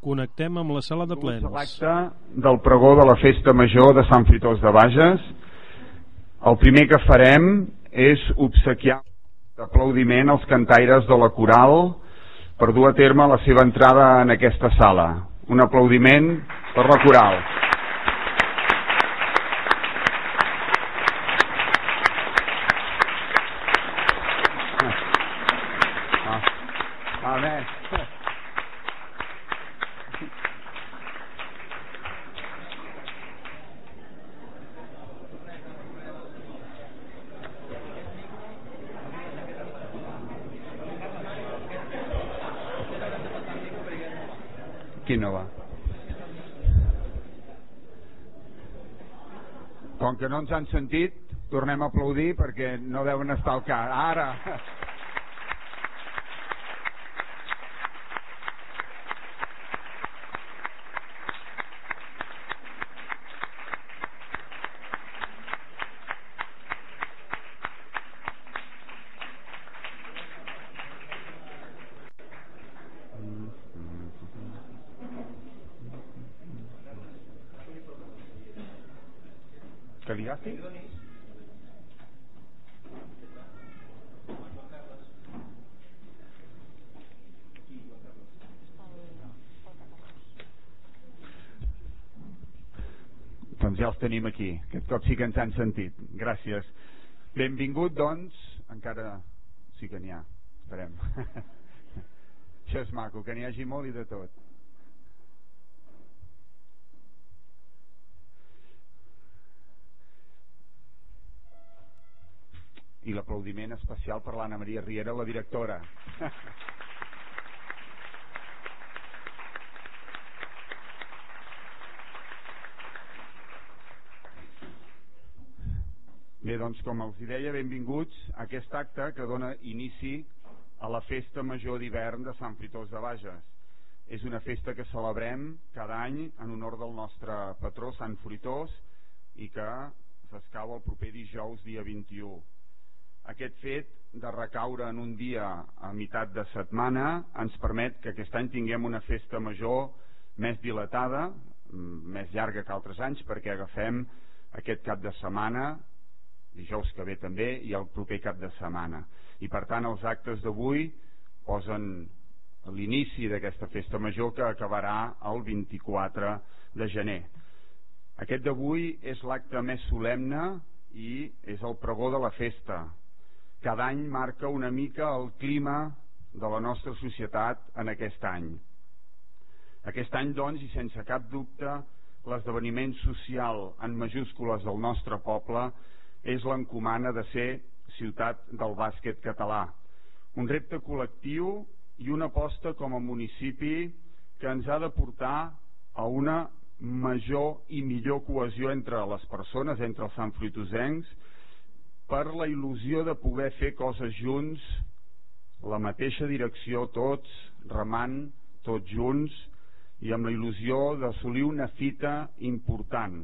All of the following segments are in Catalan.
Connectem amb la sala de plens. L'acte del pregó de la Festa Major de Sant Fritós de Bages. El primer que farem és obsequiar d'aplaudiment als cantaires de la coral per dur a terme la seva entrada en aquesta sala. Un aplaudiment per la coral. Ah, a veure. Qui no va? Com que no ens han sentit, tornem a aplaudir perquè no deuen estar al cas. Ara! Que li agafi? Doncs ja els tenim aquí. Aquest cop sí que ens han sentit. Gràcies. Benvingut, doncs. Encara sí que n'hi ha. Esperem. Això és maco, que n'hi hagi molt i de tot. i l'aplaudiment especial per l'Anna Maria Riera, la directora. Bé, doncs, com els deia, benvinguts a aquest acte que dona inici a la Festa Major d'hivern de Sant Fritós de Bages. És una festa que celebrem cada any en honor del nostre patró Sant Fritós i que s'escau el proper dijous, dia 21. Aquest fet de recaure en un dia a meitat de setmana ens permet que aquest any tinguem una festa major més dilatada, més llarga que altres anys, perquè agafem aquest cap de setmana, dijous que ve també, i el proper cap de setmana. I per tant els actes d'avui posen l'inici d'aquesta festa major que acabarà el 24 de gener. Aquest d'avui és l'acte més solemne i és el pregó de la festa, cada any marca una mica el clima de la nostra societat en aquest any. Aquest any, doncs, i sense cap dubte, l'esdeveniment social en majúscules del nostre poble és l'encomana de ser ciutat del bàsquet català. Un repte col·lectiu i una aposta com a municipi que ens ha de portar a una major i millor cohesió entre les persones, entre els santfruitosencs, per la il·lusió de poder fer coses junts, la mateixa direcció tots, remant tots junts i amb la il·lusió d'assolir una fita important,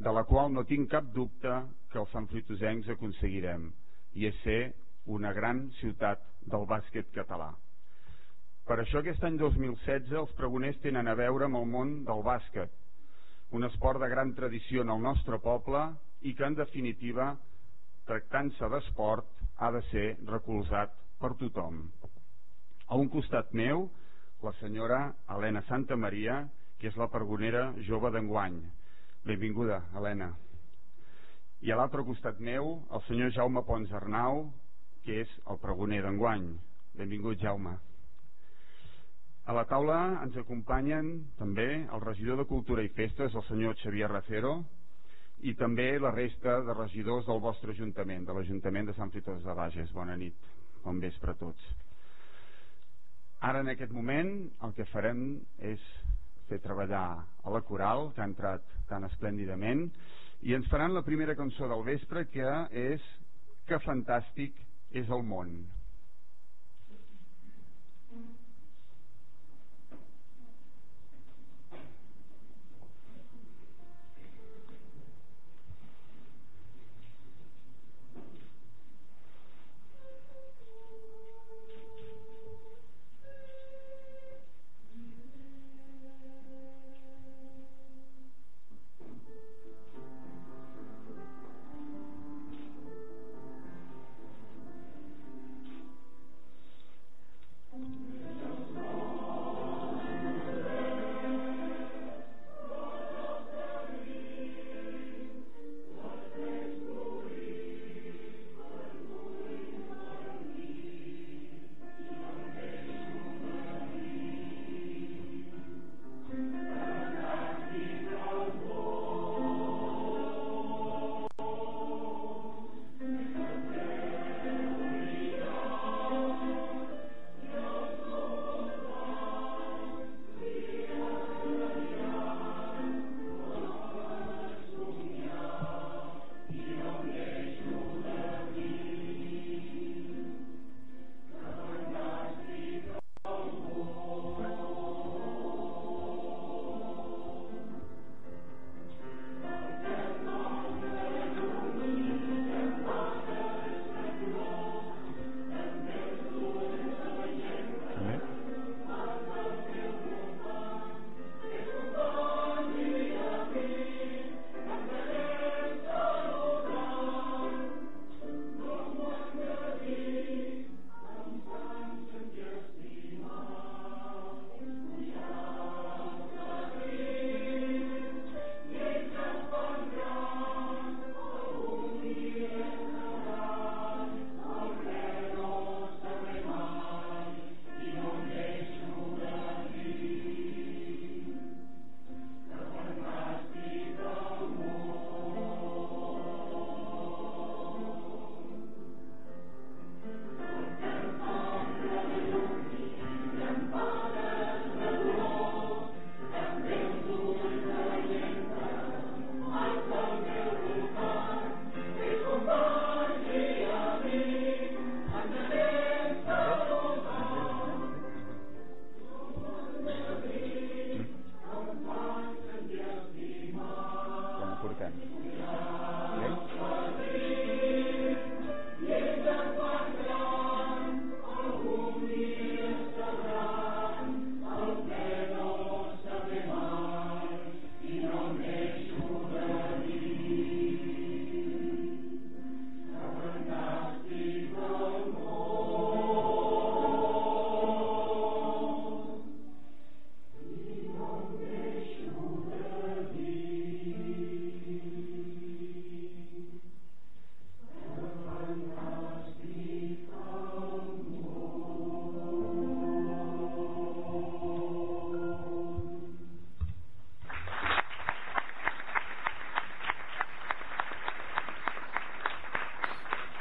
de la qual no tinc cap dubte que els santfritosencs aconseguirem, i és ser una gran ciutat del bàsquet català. Per això aquest any 2016 els pregoners tenen a veure amb el món del bàsquet, un esport de gran tradició en el nostre poble i que en definitiva tractant-se d'esport, ha de ser recolzat per tothom. A un costat meu, la senyora Helena Santa Maria, que és la pergonera jove d'enguany. Benvinguda, Helena. I a l'altre costat meu, el senyor Jaume Pons Arnau, que és el pregoner d'enguany. Benvingut, Jaume. A la taula ens acompanyen també el regidor de Cultura i Festes, el senyor Xavier Racero, i també la resta de regidors del vostre Ajuntament, de l'Ajuntament de Sant Fritós de Bages. Bona nit, bon vespre a tots. Ara, en aquest moment, el que farem és fer treballar a la coral, que ha entrat tan esplèndidament, i ens faran la primera cançó del vespre, que és Que fantàstic és el món.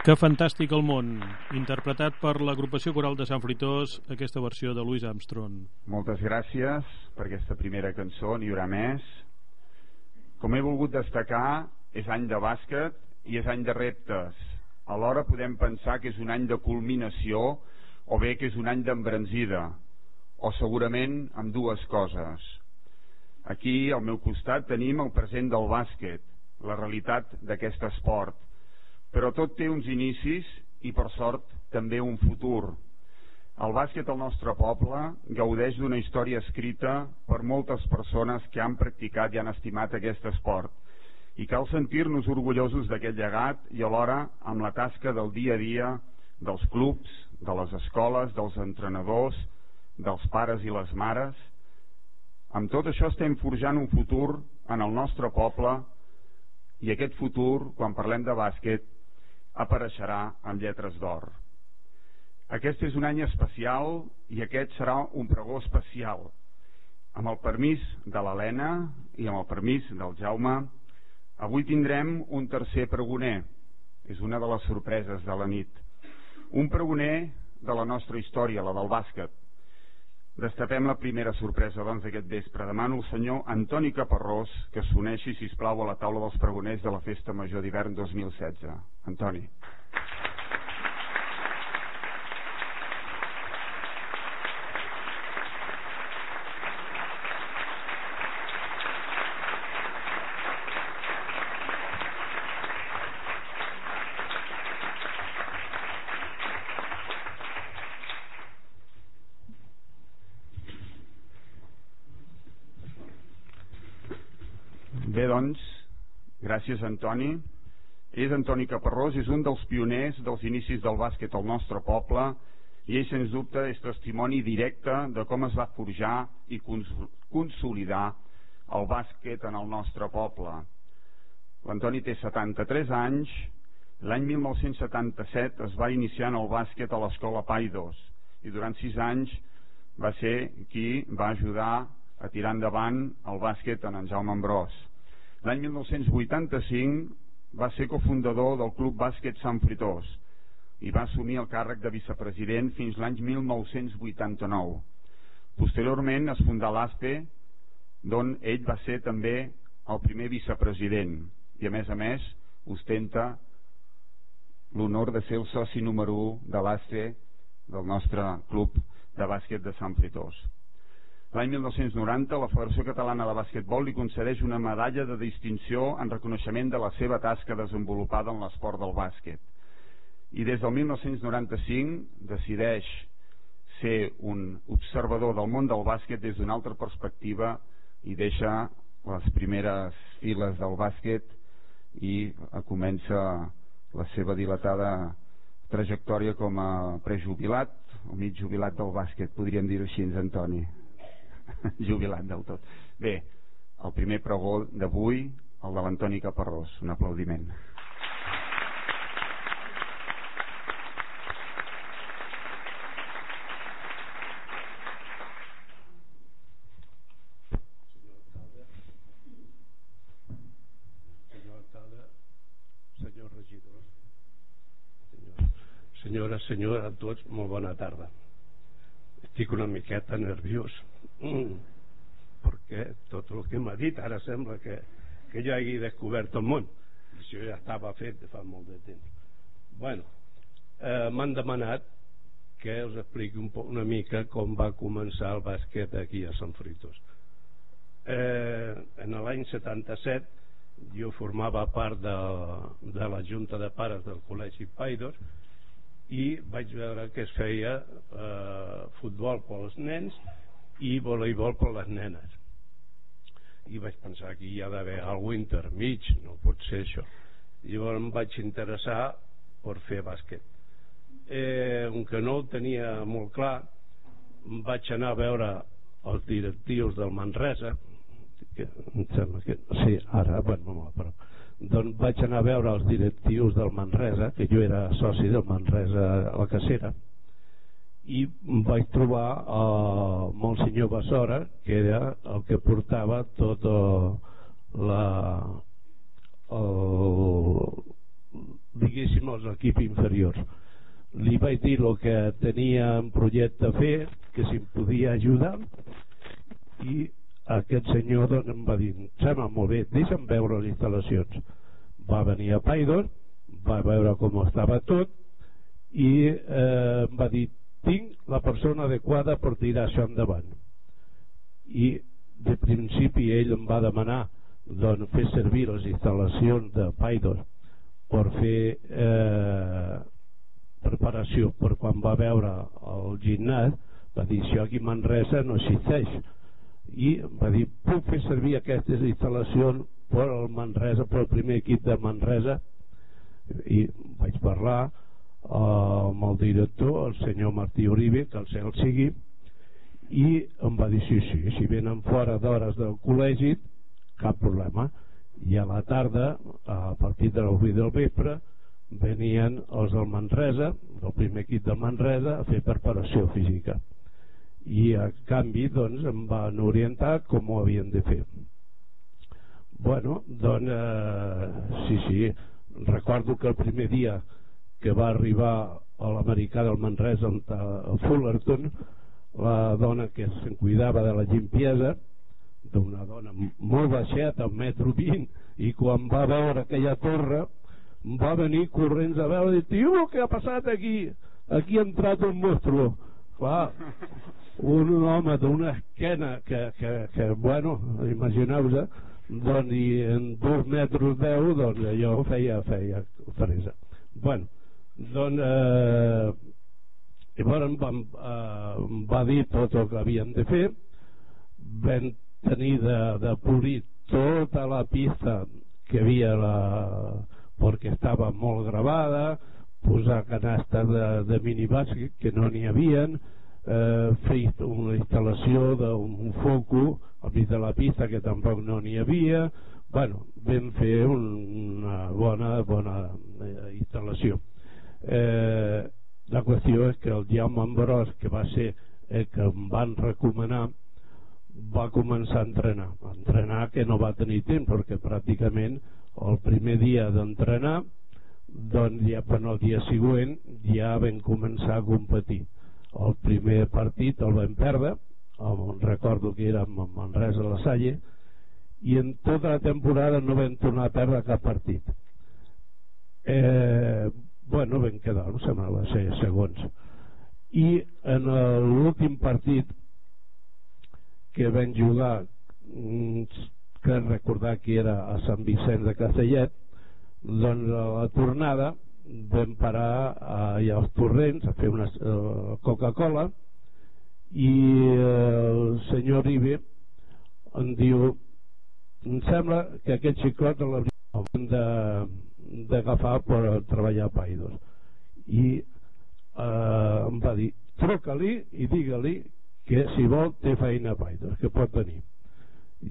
Que fantàstic el món, interpretat per l'agrupació coral de Sant Fritós, aquesta versió de Louis Armstrong. Moltes gràcies per aquesta primera cançó, n'hi haurà més. Com he volgut destacar, és any de bàsquet i és any de reptes. Alhora podem pensar que és un any de culminació o bé que és un any d'embranzida, o segurament amb dues coses. Aquí, al meu costat, tenim el present del bàsquet, la realitat d'aquest esport, però tot té uns inicis i per sort també un futur. El bàsquet al nostre poble gaudeix d'una història escrita per moltes persones que han practicat i han estimat aquest esport i cal sentir-nos orgullosos d'aquest llegat i alhora amb la tasca del dia a dia dels clubs, de les escoles, dels entrenadors, dels pares i les mares. Amb tot això estem forjant un futur en el nostre poble i aquest futur, quan parlem de bàsquet, apareixerà amb lletres d'or. Aquest és un any especial i aquest serà un pregó especial. Amb el permís de l'Helena i amb el permís del Jaume, avui tindrem un tercer pregoner. És una de les sorpreses de la nit. Un pregoner de la nostra història, la del bàsquet. Destapem la primera sorpresa doncs d'aquest vespre. Demano al senyor Antoni Caparrós que s'uneixi, si plau a la taula dels pregoners de la Festa Major d'hivern 2016. Antoni. Bé, doncs, gràcies, Antoni. És Antoni Caparrós, és un dels pioners dels inicis del bàsquet al nostre poble i ell, sens dubte, és testimoni directe de com es va forjar i consolidar el bàsquet en el nostre poble. L'Antoni té 73 anys, l'any 1977 es va iniciar en el bàsquet a l'escola Paidos i durant 6 anys va ser qui va ajudar a tirar endavant el bàsquet en en Jaume Ambrós L'any 1985 va ser cofundador del Club Bàsquet Sant Fritós i va assumir el càrrec de vicepresident fins l'any 1989. Posteriorment es fundà l'ASPE, d'on ell va ser també el primer vicepresident i a més a més ostenta l'honor de ser el soci número 1 de l'ASPE del nostre club de bàsquet de Sant Fritós. L'any 1990 la Federació Catalana de Bàsquetbol li concedeix una medalla de distinció en reconeixement de la seva tasca desenvolupada en l'esport del bàsquet. I des del 1995 decideix ser un observador del món del bàsquet des d'una altra perspectiva i deixa les primeres files del bàsquet i comença la seva dilatada trajectòria com a prejubilat o mig jubilat del bàsquet, podríem dir-ho així, Antoni. jubilat del tot. Bé, el primer pregó d'avui, el de l'Antoni Caparrós. Un aplaudiment. senyora, senyora, a tots, molt bona tarda. Estic una miqueta nerviós mm, perquè tot el que m'ha dit ara sembla que, que jo hagi descobert el món. Això ja estava fet de fa molt de temps. Bueno eh, m'han demanat que us expliqui un po, una mica com va començar el bàsquet aquí a Sant Fritos eh, en l'any 77 jo formava part de, de la Junta de Pares del Col·legi Paidos i vaig veure que es feia eh, futbol pels nens i voleibol per les nenes. I vaig pensar que hi ha d'haver alguna intermig no pot ser això. I llavors em vaig interessar per fer bàsquet. Eh, un que no ho tenia molt clar vaig anar a veure els directius del Manresa que em sembla que sí, ara, bueno, però doncs vaig anar a veure els directius del Manresa que jo era soci del Manresa a la Cacera i vaig trobar eh, Monsenyor Bassora que era el que portava tot el, la el, diguéssim els equips inferiors. Li vaig dir el que tenia en projecte a fer que si em podia ajudar i aquest senyor doncs, em va dir sembla molt bé, deixa'm veure les instal·lacions. Va venir a Paidor va veure com estava tot i eh, em va dir tinc la persona adequada per tirar això endavant. I de principi ell em va demanar doncs, fer servir les instal·lacions de Paidos per fer eh, preparació per quan va veure el gimnàs. Va dir això aquí Manresa no existeix i va dir puc fer servir aquestes instal·lacions per al Manresa per al primer equip de Manresa i vaig parlar amb el director, el senyor Martí Uribe, que el cel sigui, i em va dir sí, sí, si venen fora d'hores del col·legi, cap problema. I a la tarda, a partir de les 8 del vespre, venien els del Manresa, del primer equip del Manresa, a fer preparació física. I a canvi, doncs, em van orientar com ho havien de fer. Bueno, doncs, eh, sí, sí, recordo que el primer dia que va arribar a l'americà del Manresa a Fullerton la dona que se'n cuidava de la limpiesa d'una dona molt baixeta, un metro vint, i quan va veure aquella torre va venir corrents a veure i dir, què ha passat aquí? Aquí ha entrat un monstru. Clar, un home d'una esquena que, que, que bueno, imagineu-vos, doncs, i en dos metres deu, doncs allò feia, feia fresa. Bueno, doncs, eh, llavors vam, eh, va dir tot el que havien de fer, vam tenir de, de polir tota la pista que havia la, perquè estava molt gravada posar canastes de, de minibàsquet que no n'hi havien eh, fer una instal·lació d'un foco al mig de la pista que tampoc no n'hi havia. Bueno, vam fer un, una bona, bona eh, instal·lació. Eh, la qüestió és que el Jaume Ambrós que va ser el que em van recomanar va començar a entrenar. A entrenar que no va tenir temps perquè pràcticament el primer dia d'entrenar doncs ja per el dia següent ja vam començar a competir el primer partit el vam perdre el, recordo que era amb Manresa a la Salle i en tota la temporada no vam tornar a perdre cap partit. Eh, bueno vam quedar em sembla va ser segons. I en l'últim partit que vam jugar mm, que recordar que era a Sant Vicenç de Castellet doncs a la tornada vam parar allà als torrents a fer una uh, Coca-Cola i uh, el senyor Ribe em diu em sembla que aquest xicot l'hauríem d'agafar per treballar a Paidos i uh, em va dir truca-li i digue-li que si vol té feina a Paidos que pot venir.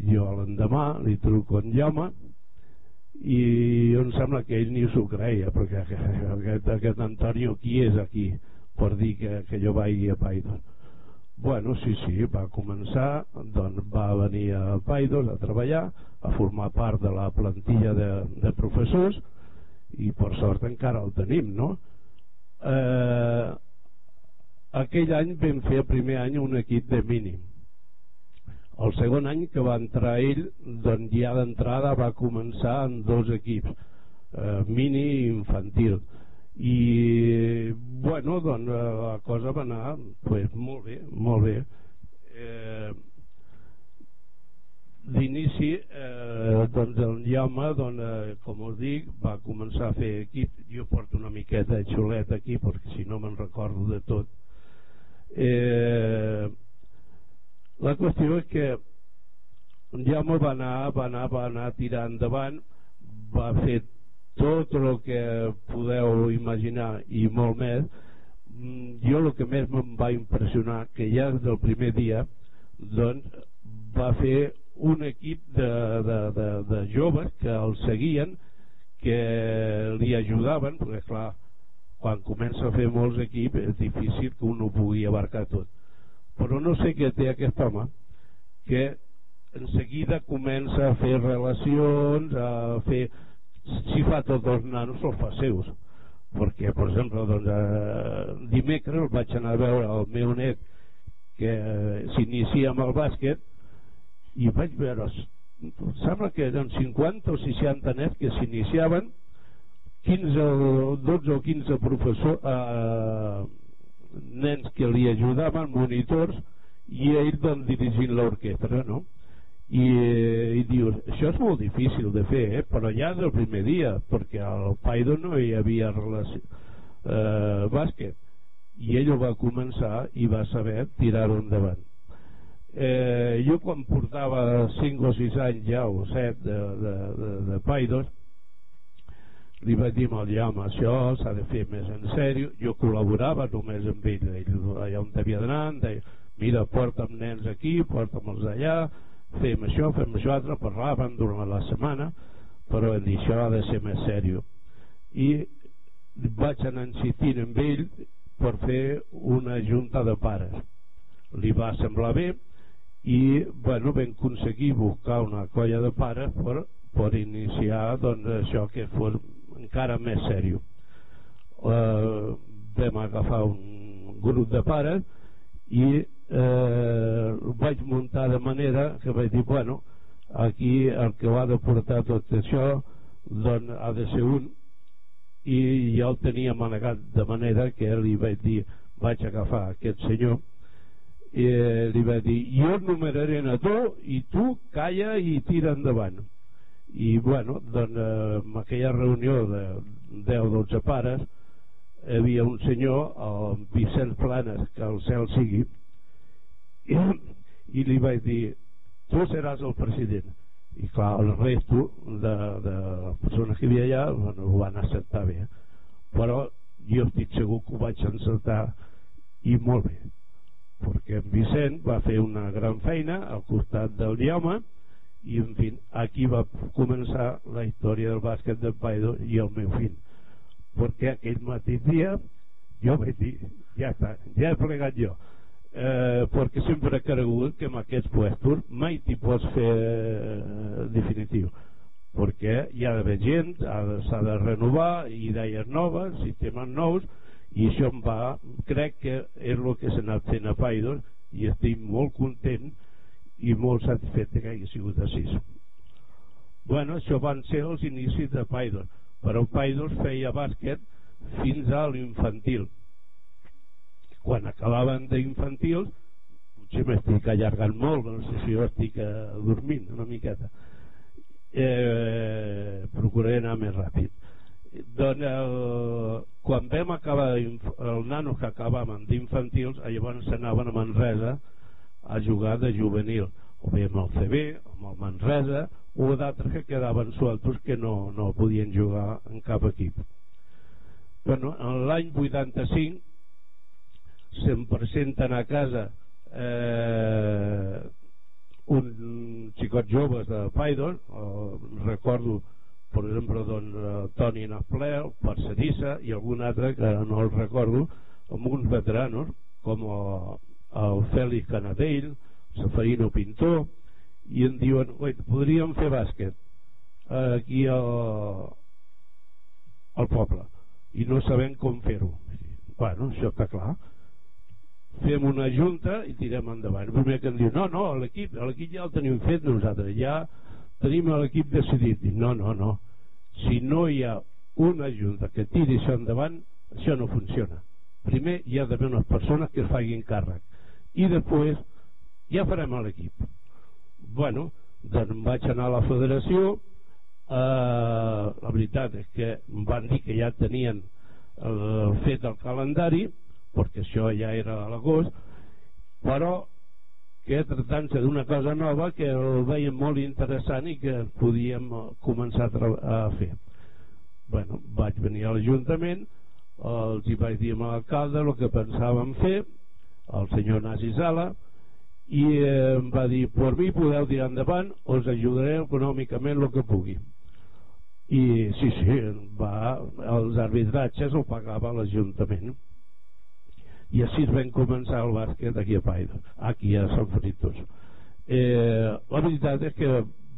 Jo l'endemà li truco en Jaume i em sembla que ell ni s'ho creia perquè aquest, aquest Antonio qui és aquí per dir que, que jo vagi a Paidos bueno, sí, sí, va començar doncs va venir a Paidos a treballar a formar part de la plantilla de, de professors i per sort encara el tenim no? Eh, aquell any vam fer primer any un equip de mínim el segon any que va entrar ell, doncs ja d'entrada va començar en dos equips, eh, mini i infantil. I, bueno, doncs eh, la cosa va anar pues, molt bé, molt bé. Eh, D'inici, eh, doncs el Jaume, doncs, eh, com us dic, va començar a fer equip. Jo porto una miqueta de xulet aquí, perquè si no me'n recordo de tot. Eh, la qüestió és que Jaume va anar, va anar, va anar tirant endavant, va fer tot el que podeu imaginar i molt més. Mm, jo el que més em va impressionar que ja des del primer dia doncs, va fer un equip de, de, de, de joves que el seguien que li ajudaven perquè clar, quan comença a fer molts equips és difícil que un ho pugui abarcar tot però no sé què té aquest home que en seguida comença a fer relacions a fer si fa tots els nanos els fa seus. Perquè per exemple doncs, eh, dimecres vaig anar a veure el meu net que eh, s'inicia amb el bàsquet i vaig veure sembla que eren 50 o 60 nets que s'iniciaven 15 o 12 o 15 professors eh, nens que li ajudaven, monitors, i ell doncs dirigint l'orquestra, no? I, i dius, això és molt difícil de fer, eh? però ja del primer dia, perquè al Paido no hi havia relació, eh, bàsquet, i ell ho va començar i va saber tirar-ho endavant. Eh, jo quan portava 5 o 6 anys ja o 7 de, de, de, de Paidos li vaig dir al Jaume això s'ha de fer més en sèrio. Jo col·laborava només amb ell. Allà on havia d'anar deia mira porta'm nens aquí, porta'm-els allà fem això, fem això altre. Parlàvem durant la setmana però em dir això ha de ser més sèrio. I vaig anar insistint amb ell per fer una junta de pares. Li va semblar bé i bueno, vam aconseguir buscar una colla de pares per, per iniciar doncs, això que fos encara més sèrio. Eh, vam agafar un grup de pares i eh, vaig muntar de manera que vaig dir bueno, aquí el que ho ha de portar tot això doncs ha de ser un. I ja el tenia manegat de manera que li vaig dir vaig agafar aquest senyor. I eh, li vaig dir jo et numeraré a tu i tu calla i tira endavant i bueno, doncs eh, en aquella reunió de 10-12 pares hi havia un senyor el Vicent Planes que el cel sigui i, i li vaig dir tu seràs el president. I clar, el resto de, de les persones que hi havia allà bueno, ho van acceptar bé però jo estic segur que ho vaig encertar i molt bé perquè en Vicent va fer una gran feina al costat del Jaume i en fi, aquí va començar la història del bàsquet del Paido i el meu fill. Perquè aquell mateix dia jo vaig dir ja està, ja he plegat jo. Eh, perquè sempre he cregut que amb aquests puestos mai t'hi pots fer eh, definitiu. Perquè hi ha d'haver gent s'ha de renovar idees noves, sistemes nous i això em va, crec que és el que s'ha anat fent a Paidos i estic molt content i molt satisfet que hagi sigut així. Bueno, això van ser els inicis de Paidos però Paidos feia bàsquet fins a l'infantil. Quan acabaven d'infantils potser m'estic allargant molt no sé si jo estic eh, dormint una miqueta eh, procuraré anar més ràpid. Doncs el, quan vam acabar el nano que acabàvem d'infantils llavors s'anaven a Manresa a jugar de juvenil o bé amb el CB, amb el Manresa o d'altres que quedaven sueltos que no, no podien jugar en cap equip. Bueno, en l'any 85 se'm presenten a casa eh, un xicot joves de Paidon recordo per exemple doncs, Toni Nafleu, Parcerissa i algun altre que no el recordo amb uns veteranos com el Fèlix Canadell, Safarino Pintor, i em diuen, oi, podríem fer bàsquet aquí al, al poble. I no sabem com fer-ho. Bueno, això està clar. Fem una junta i tirem endavant. El primer que em diu, no, no, l'equip ja el tenim fet nosaltres ja tenim l'equip decidit. I, no, no, no. Si no hi ha una junta que tiri això endavant això no funciona. Primer hi ha d'haver unes persones que es facin càrrec i després ja farem l'equip. Bueno, doncs vaig anar a la federació. Eh, la veritat és que em van dir que ja tenien el, fet el calendari perquè això ja era a l'agost però que tractant-se d'una cosa nova que el veiem molt interessant i que podíem començar a, a fer. Bueno, vaig venir a l'Ajuntament els hi vaig dir a l'alcalde el que pensàvem fer el senyor Nasi Sala i em va dir per mi podeu tirar endavant us ajudaré econòmicament el que pugui. I sí, sí va, els arbitratges ho pagava l'Ajuntament. I així vam començar el bàsquet aquí a Paida aquí a Sant Fritos eh, la veritat és que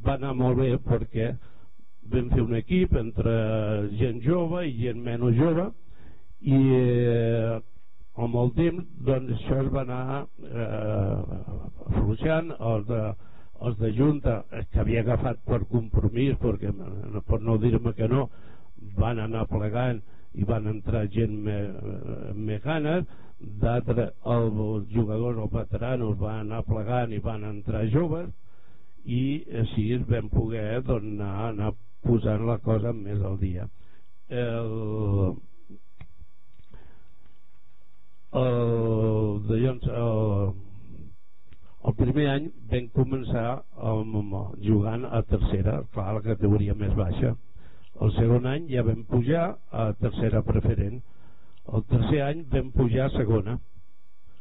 va anar molt bé perquè vam fer un equip entre gent jove i gent menys jove i eh, amb el temps doncs això es va anar eh, afluixant els de, els de Junta eh, que havia agafat per compromís perquè per no dir-me que no van anar plegant i van entrar gent més, més ganes. D'altres els jugadors els veteranos van anar plegant i van entrar joves. I així es vam poder doncs, anar, anar posant la cosa més al dia. El, el, doncs, el, el primer any vam començar amb, jugant a tercera clar, la categoria més baixa. El segon any ja vam pujar a tercera preferent. El tercer any vam pujar a segona.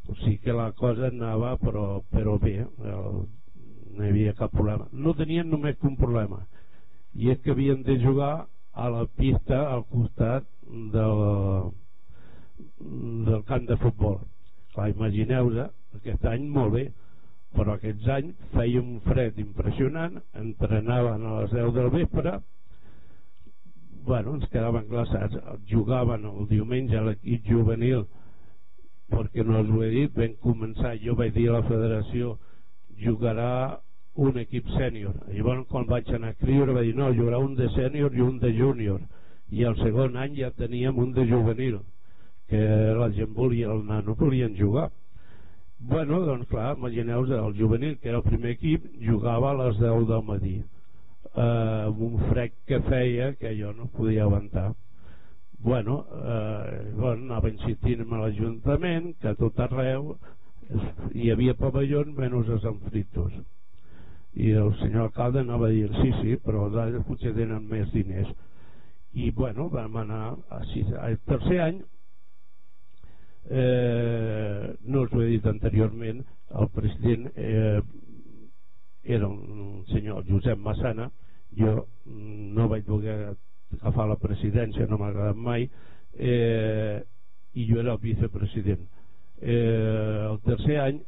O sigui que la cosa anava però, però bé el, no hi havia cap problema. No tenien només un problema i és que havien de jugar a la pista al costat del, del camp de futbol. Clar, imagineu-vos aquest any molt bé però aquests anys feia un fred impressionant entrenaven a les 10 del vespre bueno, ens quedaven glaçats jugaven el diumenge a l'equip juvenil perquè no us ho he dit vam començar, jo vaig dir a la federació jugarà un equip sènior. Llavors quan vaig anar a escriure va dir no, jugarà un de sènior i un de júnior. I el segon any ja teníem un de juvenil que la gent volia el nano volien jugar. Bueno, doncs clar, imagineu el juvenil que era el primer equip jugava a les 10 del matí eh, amb un frec que feia que jo no podia aguantar. Bueno, eh, bueno anava insistint amb l'Ajuntament que a tot arreu hi havia pavellons menys a Sant Fritos i el senyor alcalde anava dient sí, sí, però d'altres potser tenen més diners. I bueno, vam anar a sis, al tercer any eh, no us ho he dit anteriorment el president eh, era un senyor Josep Massana. Jo no vaig voler agafar la presidència no m'ha agradat mai. Eh, i jo era el vicepresident. Eh, el tercer any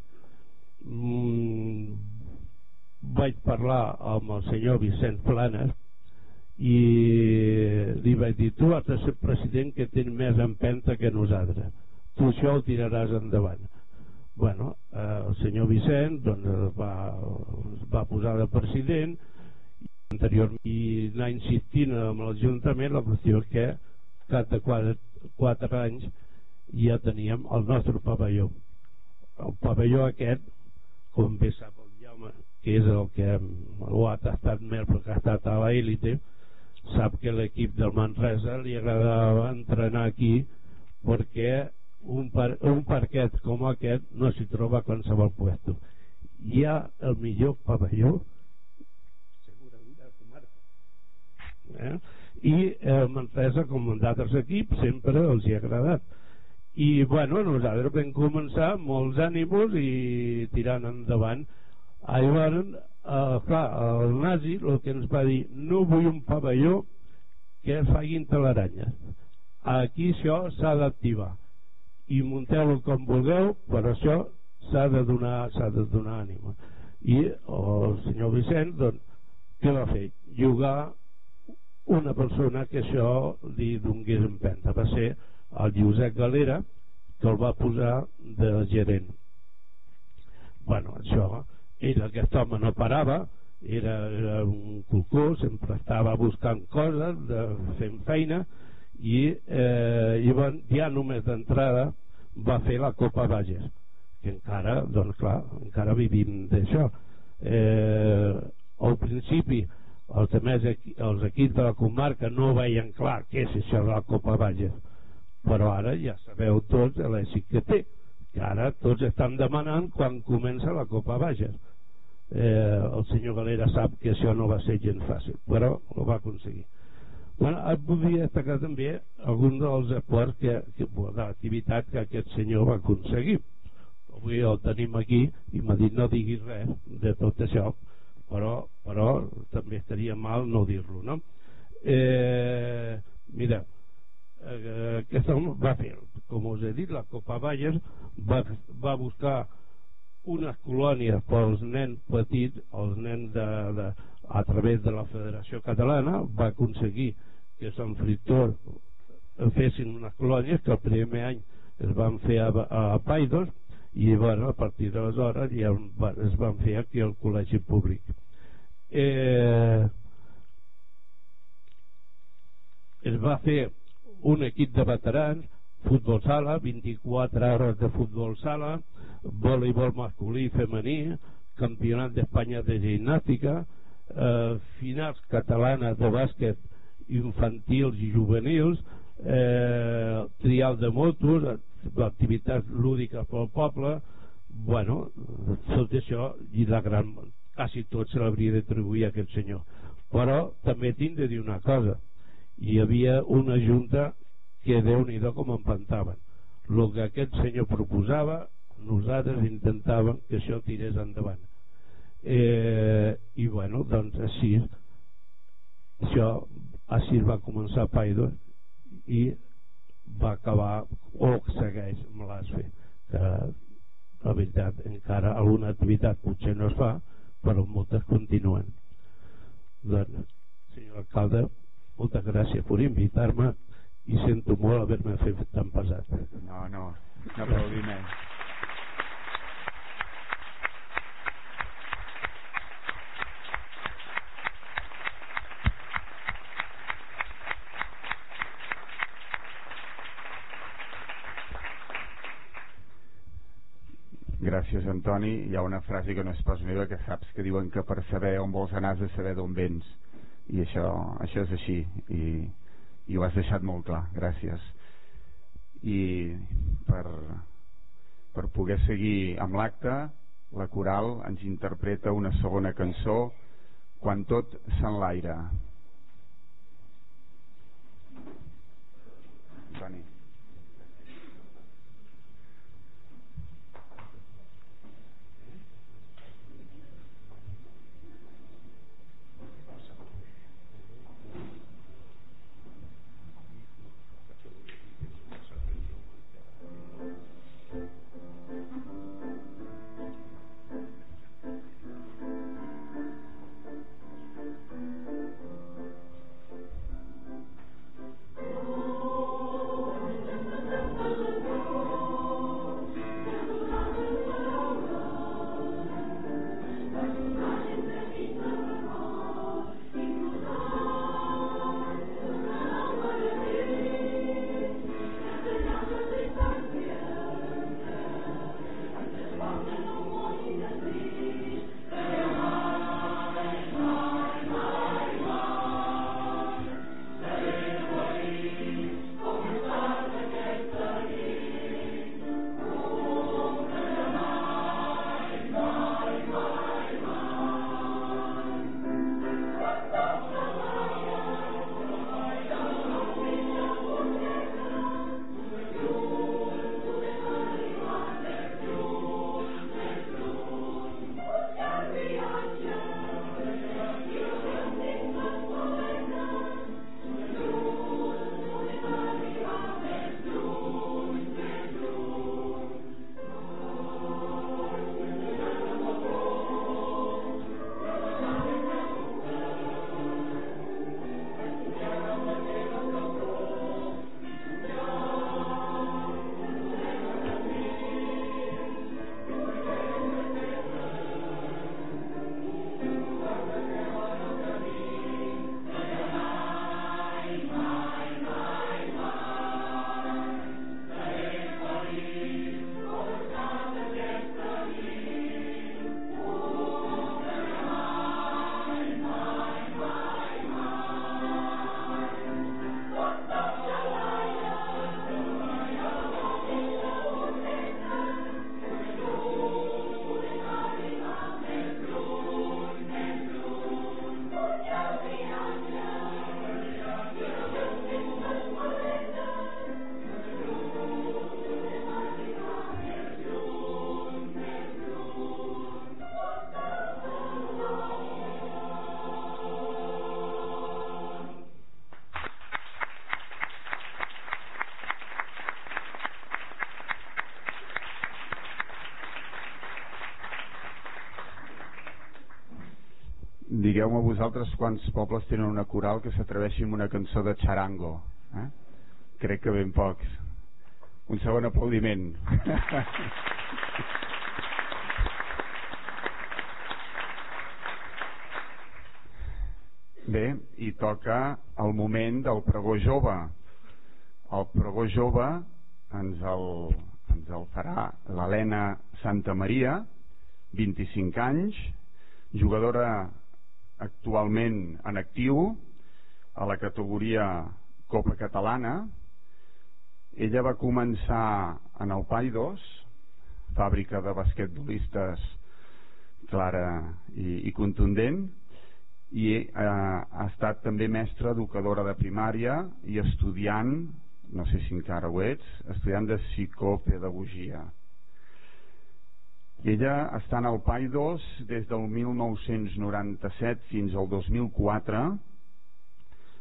mm, vaig parlar amb el senyor Vicent Planes i li vaig dir tu has de ser president que tens més empenta que nosaltres tu això ho tiraràs endavant. Bueno, eh, el senyor Vicent doncs, va, va posar de president anterior i anar insistint amb l'Ajuntament la qüestió que cada quatre, quatre anys ja teníem el nostre pavelló. El pavelló aquest com bé sap el Jaume que és el que ho ha tastat més perquè ha estat a l'élite sap que l'equip del Manresa li agradava entrenar aquí perquè un, par, un parquet com aquest no s'hi troba a qualsevol puesto. Hi ha el millor pavelló segurament de la comarca. Eh? i el Manresa com d'altres equips sempre els hi ha agradat. I bueno, nosaltres vam començar molts ànims i tirant endavant. Llavors eh, clar, el nazi el que ens va dir no vull un pavelló que facin telaranyes aquí això s'ha d'activar i munteu-lo com vulgueu però això s'ha de donar s'ha de donar ànima. I el senyor Vicent doncs, què va fer? jugar una persona que això li donés empenta. Va ser el Josep Galera que el va posar de gerent. Bueno, això era aquest home no parava era, era un culcó sempre estava buscant coses de, fent feina i eh, llavors ja només d'entrada va fer la Copa Bages que encara, doncs clar, encara vivim d'això. Eh, al principi els, més, els equips de la comarca no veien clar què és això de la Copa Bages però ara ja sabeu tots l'èxit que té que ara tots estan demanant quan comença la Copa Bages. Eh, el senyor Galera sap que això no va ser gens fàcil però ho va aconseguir bueno, et voldria destacar també algun dels esports que, que, de l'activitat que aquest senyor va aconseguir avui el tenim aquí i m'ha dit no diguis res de tot això però, però també estaria mal no dir-lo no? eh, mira eh, aquest home va fer com us he dit la Copa Bayer va, va buscar unes colònies pels nens petits, els nens de, de, a través de la Federació Catalana, va aconseguir que Sant Fritor fessin unes colònies que el primer any es van fer a, a Paidos i bueno, a partir d'aleshores ja es van fer aquí al col·legi públic. Eh, es va fer un equip de veterans futbol sala, 24 hores de futbol sala voleibol masculí i femení, campionat d'Espanya de gimnàstica, eh, finals catalanes de bàsquet infantils i juvenils, eh, trial de motos, activitats lúdiques pel poble, bueno, tot això i la gran, quasi tot se l'hauria d'atribuir a aquest senyor. Però també tinc de dir una cosa, hi havia una junta que déu nhi com empantaven. El que aquest senyor proposava nosaltres intentàvem que això tirés endavant eh, i bueno doncs així això així va començar Paido i va acabar o segueix amb l'ASFE que la veritat encara alguna activitat potser no es fa però moltes continuen doncs senyor alcalde moltes gràcies per invitar-me i sento molt haver-me fet tan pesat no, no, Un aplaudiment. Gràcies, Antoni. Hi ha una frase que no és pas meva que saps que diuen que per saber on vols anar has de saber d'on vens. I això, això és així. I, I ho has deixat molt clar. Gràcies. I per, per poder seguir amb l'acte, la coral ens interpreta una segona cançó quan tot s'enlaira. Antoni. Digueu-me vosaltres quants pobles tenen una coral que s'atreveixi amb una cançó de charango. Eh? Crec que ben pocs. Un segon aplaudiment. Bé, i toca el moment del pregó jove. El pregó jove ens el, ens el farà l'Helena Santa Maria, 25 anys, jugadora actualment en actiu a la categoria Copa Catalana. Ella va començar en el Paidos, fàbrica de basquetbolistes clara i, i contundent, i eh, ha estat també mestra educadora de primària i estudiant, no sé si encara ho ets, estudiant de psicopedagogia. I ella està en el PAI 2 des del 1997 fins al 2004,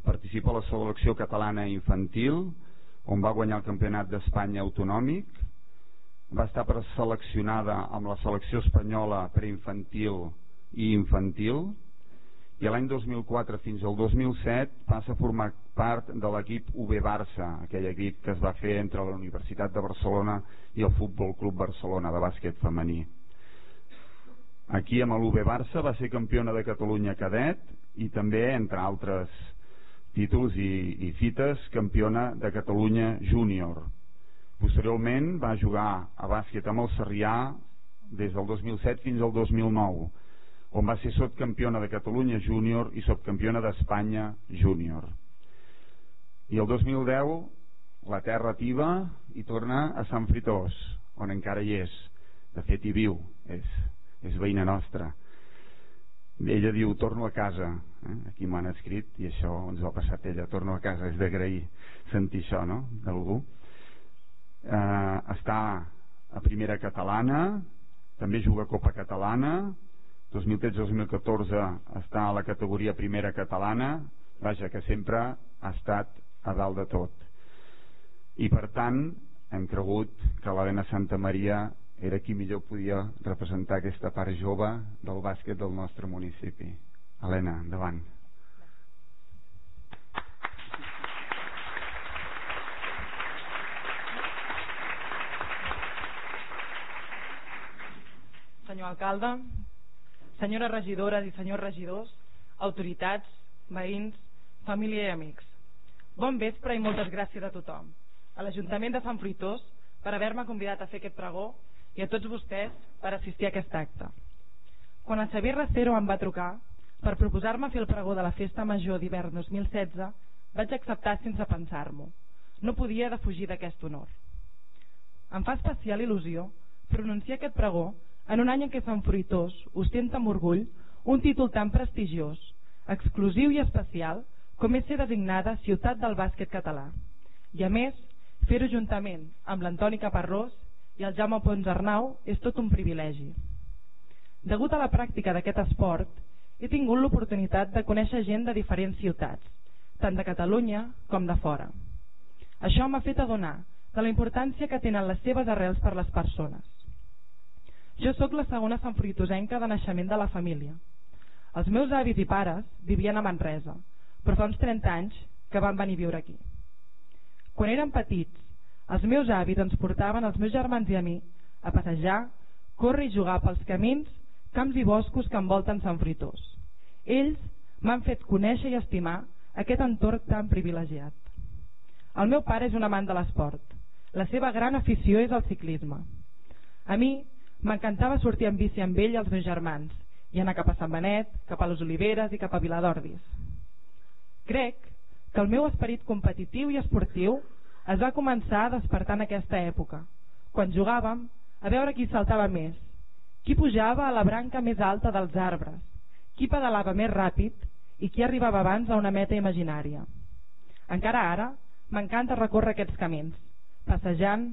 participa a la selecció catalana infantil, on va guanyar el campionat d'Espanya autonòmic, va estar preseleccionada amb la selecció espanyola preinfantil i infantil, i l'any 2004 fins al 2007 passa a formar part de l'equip UB Barça, aquell equip que es va fer entre la Universitat de Barcelona i el Futbol Club Barcelona de bàsquet femení. Aquí amb l'UB Barça va ser campiona de Catalunya cadet i també, entre altres títols i, i fites, campiona de Catalunya júnior. Posteriorment va jugar a bàsquet amb el Sarrià des del 2007 fins al 2009 on va ser subcampiona de Catalunya júnior i subcampiona d'Espanya júnior. I el 2010 la terra ativa i torna a Sant Fritós, on encara hi és. De fet, hi viu, és, és veïna nostra. Ella diu, torno a casa. Eh? Aquí m'han escrit i això ens ho ha passat ella, torno a casa. És d'agrair sentir això, no?, d'algú. Eh, està a primera catalana, també juga Copa Catalana, 2013-2014 està a la categoria primera catalana. Vaja que sempre ha estat a dalt de tot. I per tant hem cregut que l'Helena Santa Maria era qui millor podia representar aquesta part jove del bàsquet del nostre municipi. Helena, endavant. Senyor alcalde, senyores regidores i senyors regidors, autoritats, veïns, família i amics. Bon vespre i moltes gràcies a tothom. A l'Ajuntament de Sant Fruitós per haver-me convidat a fer aquest pregó i a tots vostès per assistir a aquest acte. Quan el Xavier Racero em va trucar per proposar-me fer el pregó de la Festa Major d'hivern 2016, vaig acceptar sense pensar-m'ho. No podia defugir d'aquest honor. Em fa especial il·lusió pronunciar aquest pregó en un any en què Sant Fruitós ostenta amb orgull un títol tan prestigiós, exclusiu i especial com és ser designada Ciutat del Bàsquet Català. I a més, fer-ho juntament amb l'Antoni Caparrós i el Jaume Pons Arnau és tot un privilegi. Degut a la pràctica d'aquest esport, he tingut l'oportunitat de conèixer gent de diferents ciutats, tant de Catalunya com de fora. Això m'ha fet adonar de la importància que tenen les seves arrels per les persones. Jo sóc la segona sanfruitosenca de naixement de la família. Els meus avis i pares vivien a Manresa, però fa uns 30 anys que van venir a viure aquí. Quan érem petits, els meus avis ens portaven els meus germans i a mi a passejar, córrer i jugar pels camins, camps i boscos que envolten Sant Fritós. Ells m'han fet conèixer i estimar aquest entorn tan privilegiat. El meu pare és un amant de l'esport. La seva gran afició és el ciclisme. A mi M'encantava sortir en bici amb ell i els meus germans i anar cap a Sant Benet, cap a les Oliveres i cap a Viladordis. Crec que el meu esperit competitiu i esportiu es va començar a despertar en aquesta època, quan jugàvem a veure qui saltava més, qui pujava a la branca més alta dels arbres, qui pedalava més ràpid i qui arribava abans a una meta imaginària. Encara ara m'encanta recórrer aquests camins, passejant,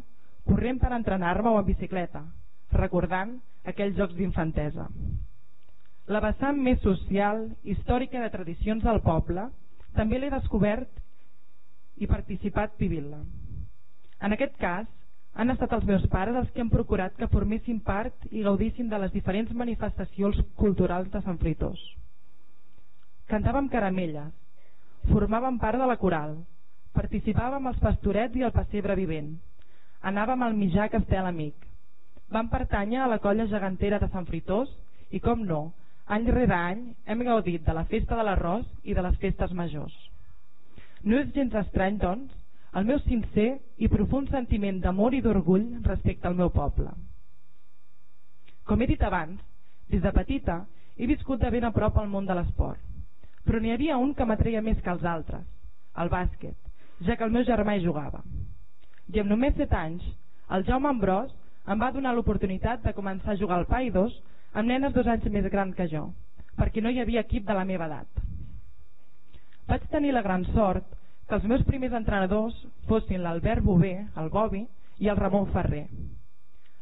corrent per entrenar-me o en bicicleta, recordant aquells jocs d'infantesa. La vessant més social, històrica de tradicions del poble, també l'he descobert i participat vivint-la. En aquest cas, han estat els meus pares els que han procurat que formessin part i gaudissin de les diferents manifestacions culturals de Sant Fritós. Cantàvem caramelles, formàvem part de la coral, participàvem als pastorets i al pessebre vivent, anàvem al mitjà Castel Amic, van pertànyer a la colla gegantera de Sant Fritós i, com no, any rere any hem gaudit de la festa de l'arròs i de les festes majors. No és gens estrany, doncs, el meu sincer i profund sentiment d'amor i d'orgull respecte al meu poble. Com he dit abans, des de petita he viscut de ben a prop el món de l'esport, però n'hi havia un que m'atreia més que els altres, el bàsquet, ja que el meu germà hi jugava. I amb només set anys, el Jaume Ambrós em va donar l'oportunitat de començar a jugar al PAI 2 amb nenes dos anys més gran que jo, perquè no hi havia equip de la meva edat. Vaig tenir la gran sort que els meus primers entrenadors fossin l'Albert Bové, el Bobi, i el Ramon Ferrer.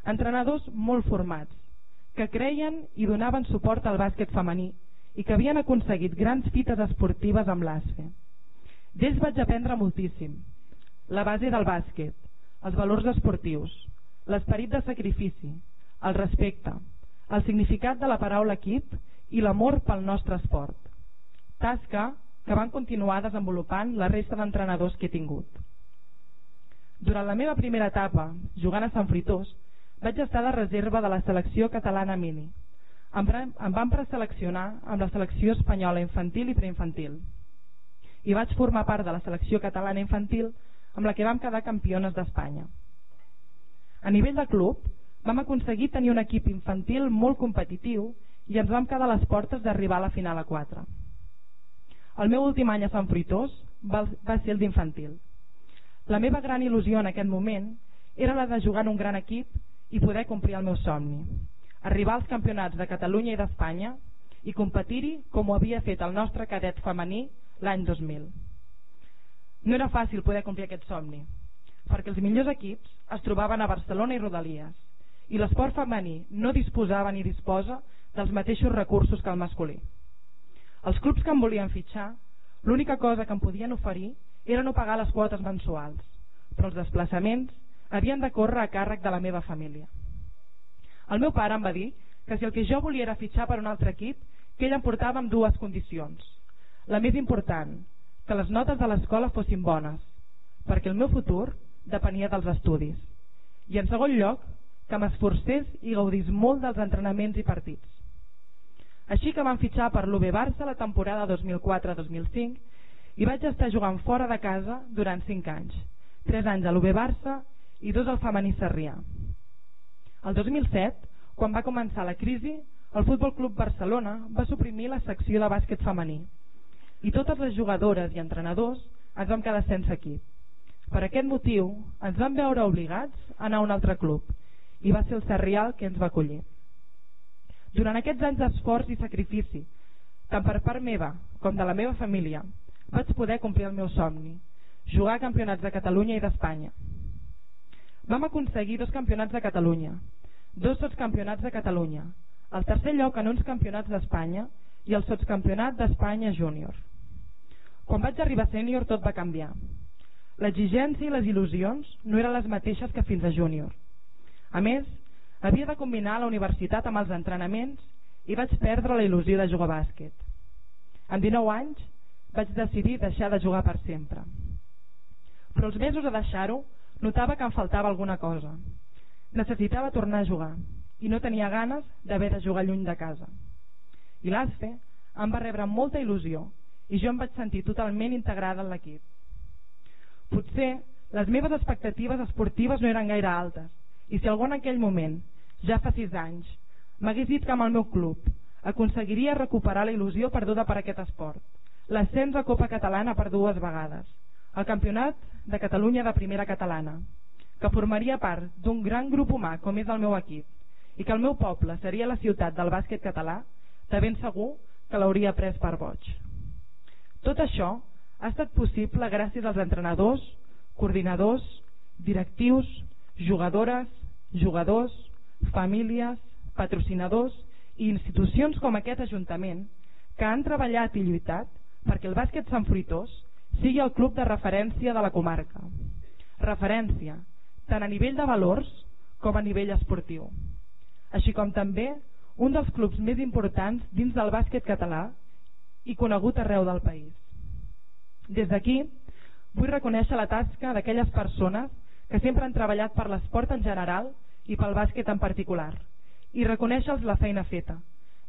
Entrenadors molt formats, que creien i donaven suport al bàsquet femení i que havien aconseguit grans fites esportives amb l'ASFE. D'ells vaig aprendre moltíssim. La base del bàsquet, els valors esportius, l'esperit de sacrifici, el respecte, el significat de la paraula equip i l'amor pel nostre esport. tasca que van continuar desenvolupant la resta d'entrenadors que he tingut. Durant la meva primera etapa, jugant a Sant Fritós, vaig estar de reserva de la selecció catalana mini. Em, em van preseleccionar amb la selecció espanyola infantil i preinfantil. I vaig formar part de la selecció catalana infantil amb la que vam quedar campiones d'Espanya. A nivell de club, vam aconseguir tenir un equip infantil molt competitiu i ens vam quedar a les portes d'arribar a la final a 4. El meu últim any a Sant Fruitós va, ser el d'infantil. La meva gran il·lusió en aquest moment era la de jugar en un gran equip i poder complir el meu somni. Arribar als campionats de Catalunya i d'Espanya i competir-hi com ho havia fet el nostre cadet femení l'any 2000. No era fàcil poder complir aquest somni, perquè els millors equips es trobaven a Barcelona i Rodalies, i l'esport femení no disposava ni disposa dels mateixos recursos que el masculí. Els clubs que em volien fitxar, l'única cosa que em podien oferir era no pagar les quotes mensuals, però els desplaçaments havien de córrer a càrrec de la meva família. El meu pare em va dir que si el que jo volia era fitxar per un altre equip, que ell em portava amb dues condicions. La més important, que les notes de l'escola fossin bones, perquè el meu futur depenia dels estudis. I en segon lloc, que m'esforcés i gaudís molt dels entrenaments i partits. Així que van fitxar per l'UB Barça la temporada 2004-2005 i vaig estar jugant fora de casa durant 5 anys, 3 anys a l'UB Barça i 2 al femení Sarrià. El 2007, quan va començar la crisi, el Futbol Club Barcelona va suprimir la secció de bàsquet femení i totes les jugadores i entrenadors ens vam quedar sense equip. Per aquest motiu ens vam veure obligats a anar a un altre club i va ser el Sarrià que ens va acollir. Durant aquests anys d'esforç i sacrifici, tant per part meva com de la meva família, vaig poder complir el meu somni, jugar a campionats de Catalunya i d'Espanya. Vam aconseguir dos campionats de Catalunya, dos campionats de Catalunya, el tercer lloc en uns campionats d'Espanya i el sotscampionat d'Espanya júnior. Quan vaig arribar a sènior tot va canviar. L'exigència i les il·lusions no eren les mateixes que fins a júnior. A més, havia de combinar la universitat amb els entrenaments i vaig perdre la il·lusió de jugar a bàsquet. Amb 19 anys vaig decidir deixar de jugar per sempre. Però els mesos a deixar-ho notava que em faltava alguna cosa. Necessitava tornar a jugar i no tenia ganes d'haver de jugar lluny de casa i l'ASFE em va rebre molta il·lusió i jo em vaig sentir totalment integrada en l'equip. Potser les meves expectatives esportives no eren gaire altes i si algú en aquell moment, ja fa sis anys, m'hagués dit que amb el meu club aconseguiria recuperar la il·lusió perduda per aquest esport, l'ascens a Copa Catalana per dues vegades, el campionat de Catalunya de primera catalana, que formaria part d'un gran grup humà com és el meu equip i que el meu poble seria la ciutat del bàsquet català, de ben segur que l'hauria pres per boig. Tot això ha estat possible gràcies als entrenadors, coordinadors, directius, jugadores, jugadors, famílies, patrocinadors i institucions com aquest Ajuntament que han treballat i lluitat perquè el bàsquet Sant Fruitós sigui el club de referència de la comarca. Referència tant a nivell de valors com a nivell esportiu. Així com també un dels clubs més importants dins del bàsquet català i conegut arreu del país. Des d'aquí vull reconèixer la tasca d'aquelles persones que sempre han treballat per l'esport en general i pel bàsquet en particular i reconèixer-los la feina feta,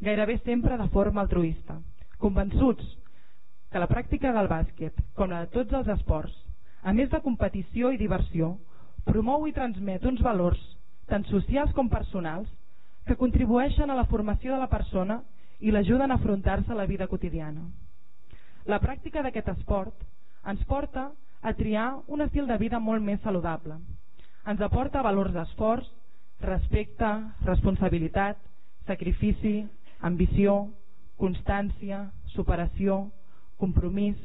gairebé sempre de forma altruista, convençuts que la pràctica del bàsquet, com la de tots els esports, a més de competició i diversió, promou i transmet uns valors tant socials com personals que contribueixen a la formació de la persona i l'ajuden a afrontar-se a la vida quotidiana. La pràctica d'aquest esport ens porta a triar un estil de vida molt més saludable. Ens aporta valors d'esforç, respecte, responsabilitat, sacrifici, ambició, constància, superació, compromís,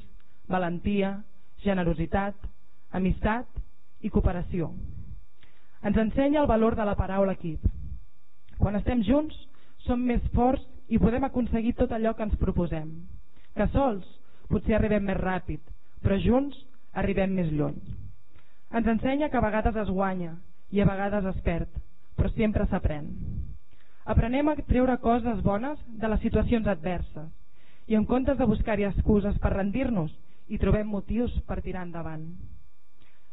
valentia, generositat, amistat i cooperació. Ens ensenya el valor de la paraula equip, quan estem junts som més forts i podem aconseguir tot allò que ens proposem. Que sols potser arribem més ràpid, però junts arribem més lluny. Ens ensenya que a vegades es guanya i a vegades es perd, però sempre s'aprèn. Aprenem a treure coses bones de les situacions adverses I en comptes de buscar-hi excuses per rendir-nos, hi trobem motius per tirar endavant.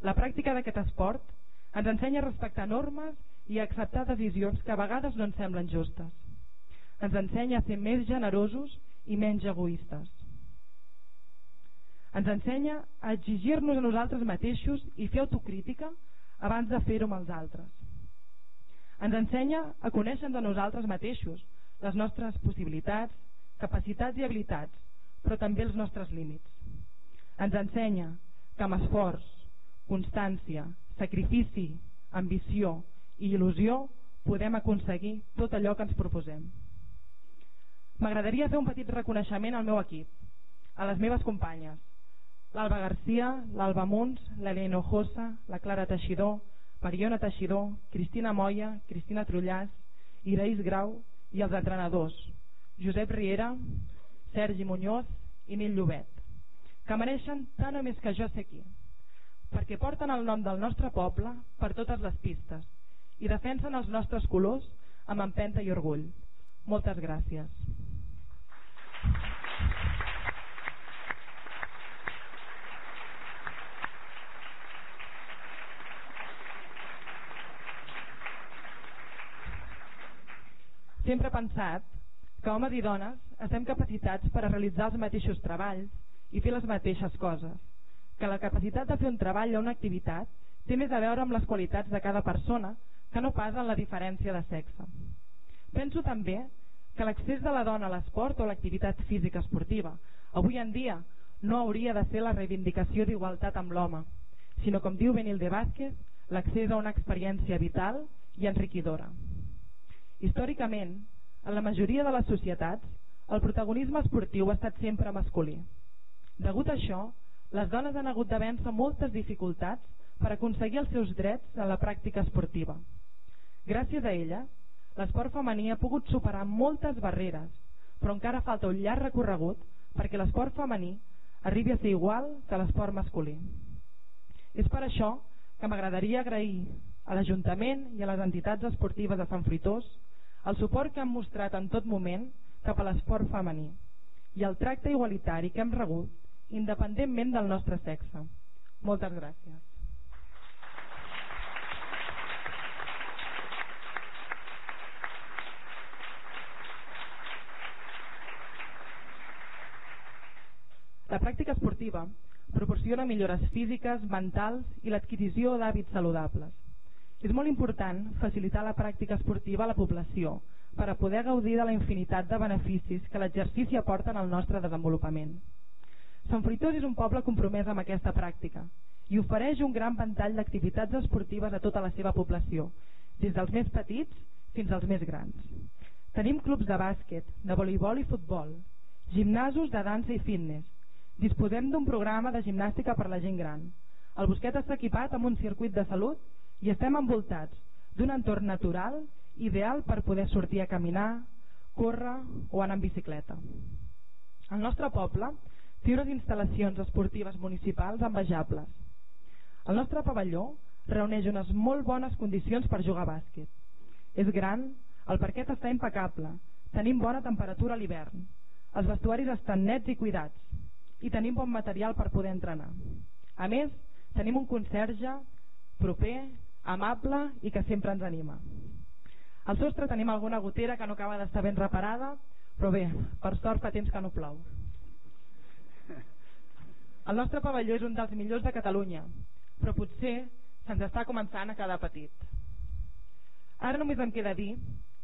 La pràctica d'aquest esport ens ensenya a respectar normes i a acceptar decisions que a vegades no ens semblen justes. Ens ensenya a ser més generosos i menys egoistes. Ens ensenya a exigir-nos a nosaltres mateixos i fer autocrítica abans de fer-ho amb els altres. Ens ensenya a conèixer de nosaltres mateixos, les nostres possibilitats, capacitats i habilitats, però també els nostres límits. Ens ensenya que amb esforç, constància, sacrifici, ambició i il·lusió podem aconseguir tot allò que ens proposem. M'agradaria fer un petit reconeixement al meu equip, a les meves companyes, l'Alba Garcia, l'Alba Munts, l'Helena Ojosa, la Clara Teixidor, Mariona Teixidor, Cristina Moya, Cristina Trullàs, Iraís Grau i els entrenadors Josep Riera, Sergi Muñoz i Nil Llobet, que mereixen tant o més que jo sé aquí, perquè porten el nom del nostre poble per totes les pistes i defensen els nostres colors amb empenta i orgull. Moltes gràcies. Sempre he pensat que homes i dones estem capacitats per a realitzar els mateixos treballs i fer les mateixes coses, que la capacitat de fer un treball o una activitat té més a veure amb les qualitats de cada persona que no pas en la diferència de sexe. Penso també que l'accés de la dona a l'esport o a l'activitat física esportiva avui en dia no hauria de ser la reivindicació d'igualtat amb l'home, sinó com diu Benil de Vázquez, l'accés a una experiència vital i enriquidora. Històricament, en la majoria de les societats, el protagonisme esportiu ha estat sempre masculí. Degut a això, les dones han hagut de vèncer moltes dificultats per aconseguir els seus drets en la pràctica esportiva. Gràcies a ella, l'esport femení ha pogut superar moltes barreres, però encara falta un llarg recorregut perquè l'esport femení arribi a ser igual que l'esport masculí. És per això que m'agradaria agrair a l'Ajuntament i a les entitats esportives de Sant Fruitós el suport que han mostrat en tot moment cap a l'esport femení i el tracte igualitari que hem rebut independentment del nostre sexe. Moltes gràcies. La pràctica esportiva proporciona millores físiques, mentals i l'adquisició d'hàbits saludables. És molt important facilitar la pràctica esportiva a la població per a poder gaudir de la infinitat de beneficis que l'exercici aporta en el nostre desenvolupament. Sant Fruitós és un poble compromès amb aquesta pràctica i ofereix un gran ventall d'activitats esportives a tota la seva població, des dels més petits fins als més grans. Tenim clubs de bàsquet, de voleibol i futbol, gimnasos de dansa i fitness, Disposem d'un programa de gimnàstica per la gent gran. El Bosquet està equipat amb un circuit de salut i estem envoltats d'un entorn natural ideal per poder sortir a caminar, córrer o anar en bicicleta. El nostre poble té unes instal·lacions esportives municipals envejables. El nostre pavelló reuneix unes molt bones condicions per jugar a bàsquet. És gran, el parquet està impecable, tenim bona temperatura a l'hivern, els vestuaris estan nets i cuidats, i tenim bon material per poder entrenar. A més, tenim un conserge proper, amable i que sempre ens anima. Al sostre tenim alguna gotera que no acaba d'estar ben reparada, però bé, per sort fa temps que no plou. El nostre pavelló és un dels millors de Catalunya, però potser se'ns està començant a quedar petit. Ara només em queda dir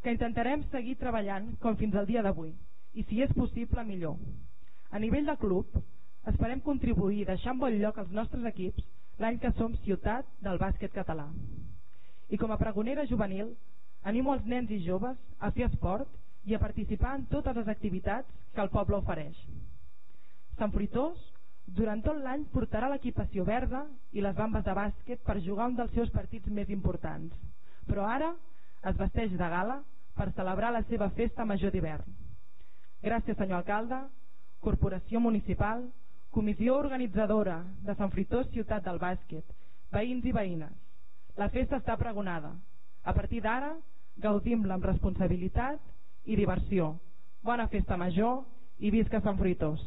que intentarem seguir treballant com fins al dia d'avui, i si és possible millor. A nivell de club, esperem contribuir en bon lloc els nostres equips l'any que som ciutat del bàsquet català. I com a pregonera juvenil, animo els nens i joves a fer esport i a participar en totes les activitats que el poble ofereix. Sant Fruitós, durant tot l'any, portarà l'equipació verda i les bambes de bàsquet per jugar un dels seus partits més importants, però ara es vesteix de gala per celebrar la seva festa major d'hivern. Gràcies, senyor alcalde, Corporació Municipal, Comissió Organitzadora de Sant Fritós Ciutat del Bàsquet, veïns i veïnes. La festa està pregonada. A partir d'ara, gaudim-la amb responsabilitat i diversió. Bona festa major i visca Sant Fruitós.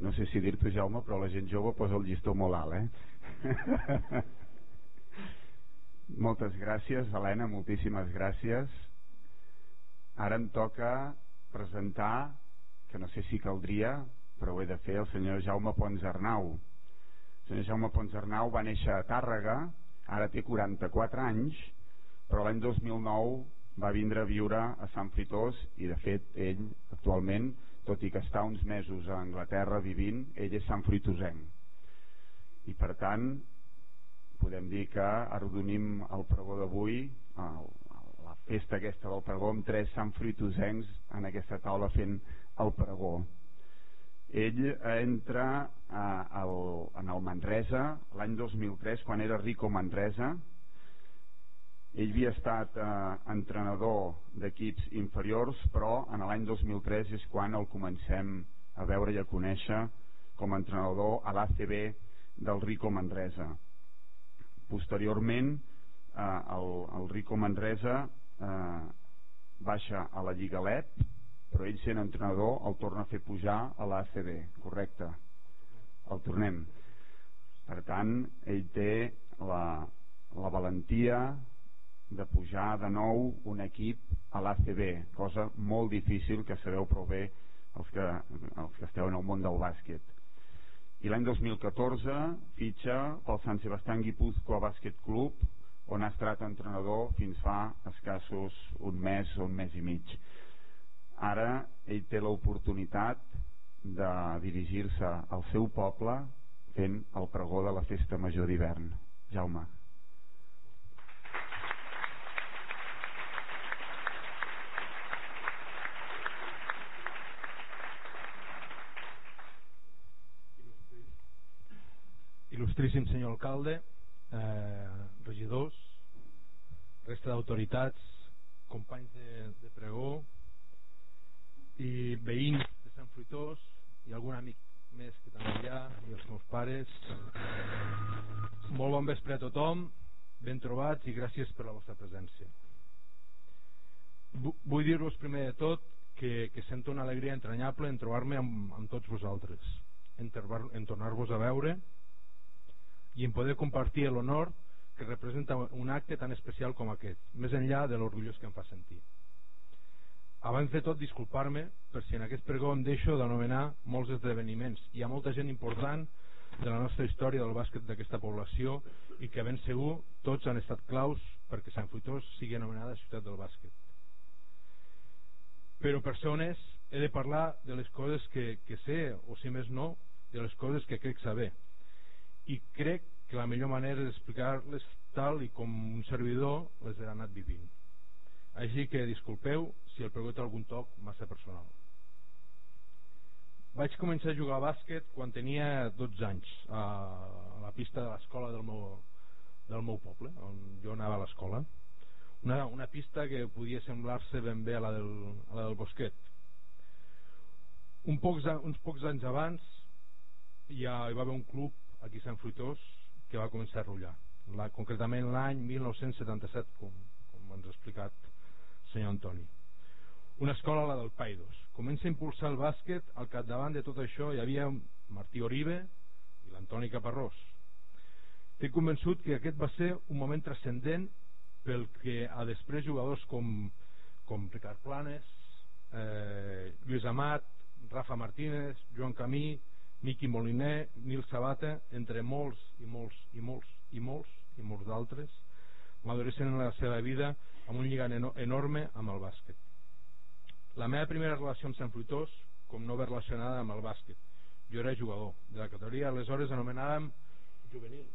No sé, si dir-t'ho Jaume però la gent jove posa el llistó molt alt eh? moltes gràcies Helena, moltíssimes gràcies ara em toca presentar que no sé si caldria però ho he de fer el senyor Jaume Pons Arnau el senyor Jaume Pons Arnau va néixer a Tàrrega ara té 44 anys però l'any 2009 va vindre a viure a Sant Fritós i de fet ell actualment tot i que està uns mesos a Anglaterra vivint, ell és Sant Fruitosenc. I per tant, podem dir que arrodonim el pregó d'avui, la festa aquesta del pregó, amb tres Sant Fruitosencs en aquesta taula fent el pregó. Ell entra a, al, en el Manresa l'any 2003, quan era Rico Manresa, ell havia estat eh, entrenador d'equips inferiors, però en l'any 2003 és quan el comencem a veure i a conèixer com a entrenador a l'ACB del Rico Manresa. Posteriorment, eh, el, el Rico Manresa eh, baixa a la Lliga LEP, però ell sent entrenador el torna a fer pujar a l'ACB, correcte? El tornem. Per tant, ell té la, la valentia, de pujar de nou un equip a l'ACB, cosa molt difícil que sabeu prou bé els que, els que esteu en el món del bàsquet. I l'any 2014 fitxa pel Sant Sebastián Guipúzcoa Bàsquet Club, on ha estat entrenador fins fa escassos un mes o un mes i mig. Ara ell té l'oportunitat de dirigir-se al seu poble fent el pregó de la festa major d'hivern. Jaume. Il·lustríssim senyor alcalde, eh, regidors, resta d'autoritats, companys de, de pregó i veïns de Sant Fruitós i algun amic més que també hi ha i els meus pares. Molt bon vespre a tothom ben trobats i gràcies per la vostra presència. Vull dir-vos primer de tot que, que sento una alegria entranyable en trobar-me amb, amb tots vosaltres en, en tornar-vos a veure i en poder compartir l'honor que representa un acte tan especial com aquest, més enllà de l'orgullós que em fa sentir. Abans de tot, disculpar-me per si en aquest pregó em deixo d'anomenar molts esdeveniments. Hi ha molta gent important de la nostra història del bàsquet d'aquesta població i que ben segur tots han estat claus perquè Sant Fruitós sigui anomenada ciutat del bàsquet. Però per ser honest, he de parlar de les coses que, que sé, o si més no, de les coses que crec saber i crec que la millor manera d'explicar-les tal i com un servidor les he anat vivint. Així que disculpeu si el pregó té algun toc massa personal. Vaig començar a jugar a bàsquet quan tenia 12 anys a la pista de l'escola del, meu, del meu poble on jo anava a l'escola. Una, una pista que podia semblar-se ben bé a la del, a la del Bosquet. Un pocs, uns pocs anys abans ja hi va haver un club aquí Sant Fruitós que va començar a rullar. La, concretament l'any 1977 com, com ens ha explicat senyor Antoni. Una escola la del Paidos comença a impulsar el bàsquet. Al capdavant de tot això hi havia Martí Oribe i l'Antoni Caparrós. Estic convençut que aquest va ser un moment transcendent pel que a després jugadors com, com Ricard Planes eh, Lluís Amat Rafa Martínez, Joan Camí Miqui Moliner, Nil Sabata, entre molts i molts i molts i molts i molts d'altres, maduressin en la seva vida amb un lligant enorme amb el bàsquet. La meva primera relació amb Sant Fruitós, com no ve relacionada amb el bàsquet. Jo era jugador de la categoria, aleshores anomenàvem juvenil.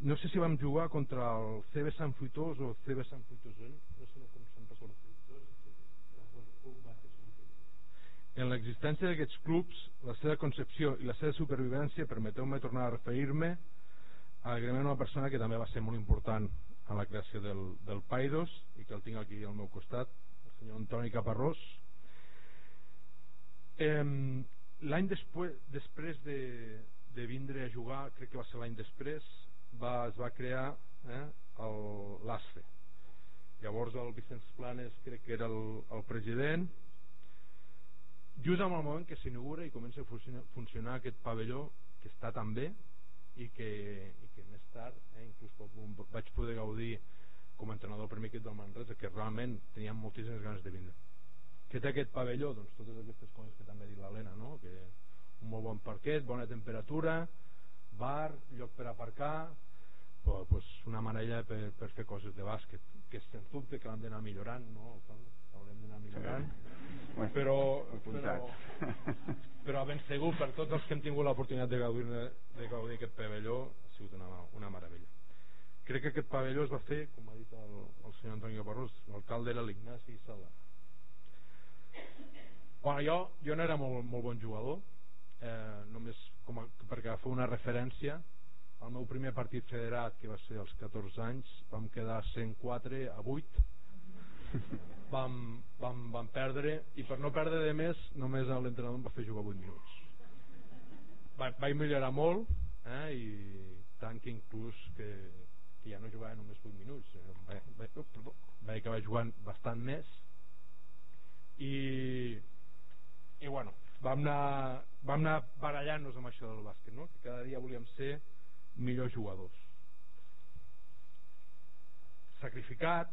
No sé si vam jugar contra el CB Sant Fruitós o el CB Sant Fruitós, no sé com se'n recorda. En l'existència d'aquests clubs, la seva concepció i la seva supervivència, permeteu-me tornar a referir-me a una persona que també va ser molt important en la creació del, del Paidos i que el tinc aquí al meu costat, el senyor Antoni Caparrós. L'any després, després de, de vindre a jugar, crec que va ser l'any després, va, es va crear eh, l'ASFE. Llavors el Vicenç Planes crec que era el, el president just en el moment que s'inaugura i comença a funcionar, funcionar aquest pavelló que està tan bé i que, i que més tard eh, inclús vaig poder gaudir com a entrenador del primer equip del Manresa que realment teníem moltíssimes ganes de vindre que té aquest pavelló doncs totes aquestes coses que també ha dit l'Helena no? que un molt bon parquet, bona temperatura bar, lloc per aparcar però, pues, una manera per, per fer coses de bàsquet que sens dubte que l'hem d'anar millorant no? haurem d'anar millorant sí. Però, però però ben segur per tots els que hem tingut l'oportunitat de gaudir, de gaudir aquest pavelló ha sigut una, una meravella. Crec que aquest pavelló es va fer com ha dit el, el senyor Antonio Barros l'alcalde era l'Ignasi Sala. Bueno, jo, jo no era molt, molt bon jugador eh, només com a, perquè fer una referència. El meu primer partit federat que va ser als 14 anys vam quedar 104 a 8 vam, vam, vam perdre i per no perdre de més només l'entrenador em va fer jugar 8 minuts. Va, vaig millorar molt eh, i tant que inclús que, que ja no jugava només 8 minuts eh, vaig, vaig, oh, perdó, vaig acabar jugant bastant més. I i bueno vam anar, vam anar barallant-nos amb això del bàsquet no? que cada dia volíem ser millors jugadors. Sacrificat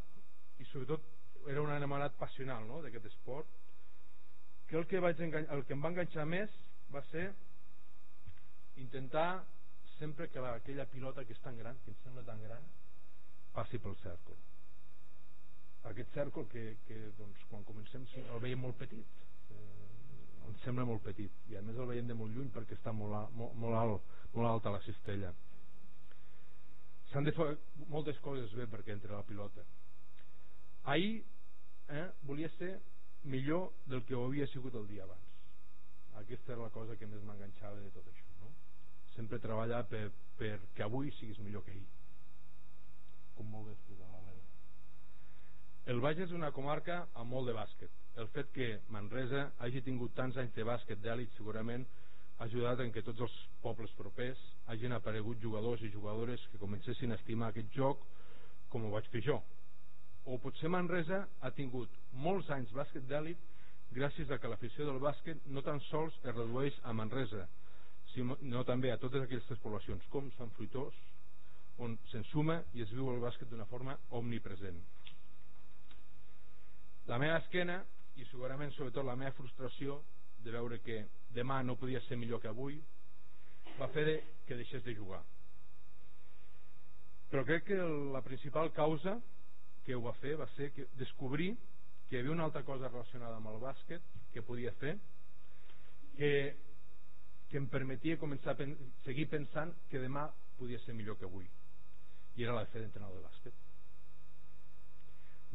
i sobretot era un enamorat passional no? d'aquest esport que el que, vaig el que em va enganxar més va ser intentar sempre que la, aquella pilota que és tan gran que em sembla tan gran passi pel cèrcol aquest cèrcol que, que doncs, quan comencem el veiem molt petit eh, em sembla molt petit i a més el veiem de molt lluny perquè està molt, molt, molt, alt, molt alta la cistella s'han de fer moltes coses bé perquè entre la pilota ahir eh, volia ser millor del que ho havia sigut el dia abans. Aquesta era la cosa que més m'enganxava de tot això no? sempre treballar per, perquè avui siguis millor que ahir. Com molt bé explicat l'Helena el Baix és una comarca amb molt de bàsquet. El fet que Manresa hagi tingut tants anys de bàsquet d'èlit segurament ha ajudat en que tots els pobles propers hagin aparegut jugadors i jugadores que comencessin a estimar aquest joc com ho vaig fer jo o potser Manresa ha tingut molts anys bàsquet d'èlit gràcies a que l'afició del bàsquet no tan sols es redueix a Manresa sinó també a totes aquestes poblacions com Sant Fruitós on s'ensuma i es viu el bàsquet d'una forma omnipresent. La meva esquena i segurament sobretot la meva frustració de veure que demà no podia ser millor que avui va fer que deixés de jugar. Però crec que la principal causa que ho va fer va ser que descobrir que hi havia una altra cosa relacionada amb el bàsquet que podia fer que, que em permetia començar a pen seguir pensant que demà podia ser millor que avui. I era la de fer d'entrenador de bàsquet.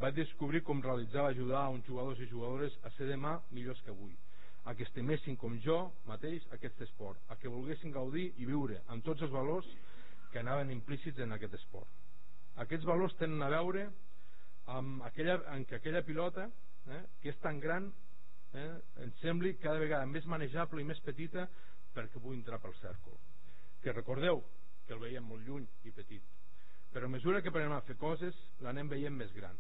Vaig descobrir com realitzava ajudar a uns jugadors i jugadores a ser demà millors que avui. A que estimessin com jo mateix aquest esport. A que volguessin gaudir i viure amb tots els valors que anaven implícits en aquest esport. Aquests valors tenen a veure amb aquella, en que aquella pilota eh, que és tan gran eh, ens sembli cada vegada més manejable i més petita perquè pugui entrar pel cèrcol. Que recordeu que el veiem molt lluny i petit però a mesura que aprenem a fer coses l'anem veient més gran.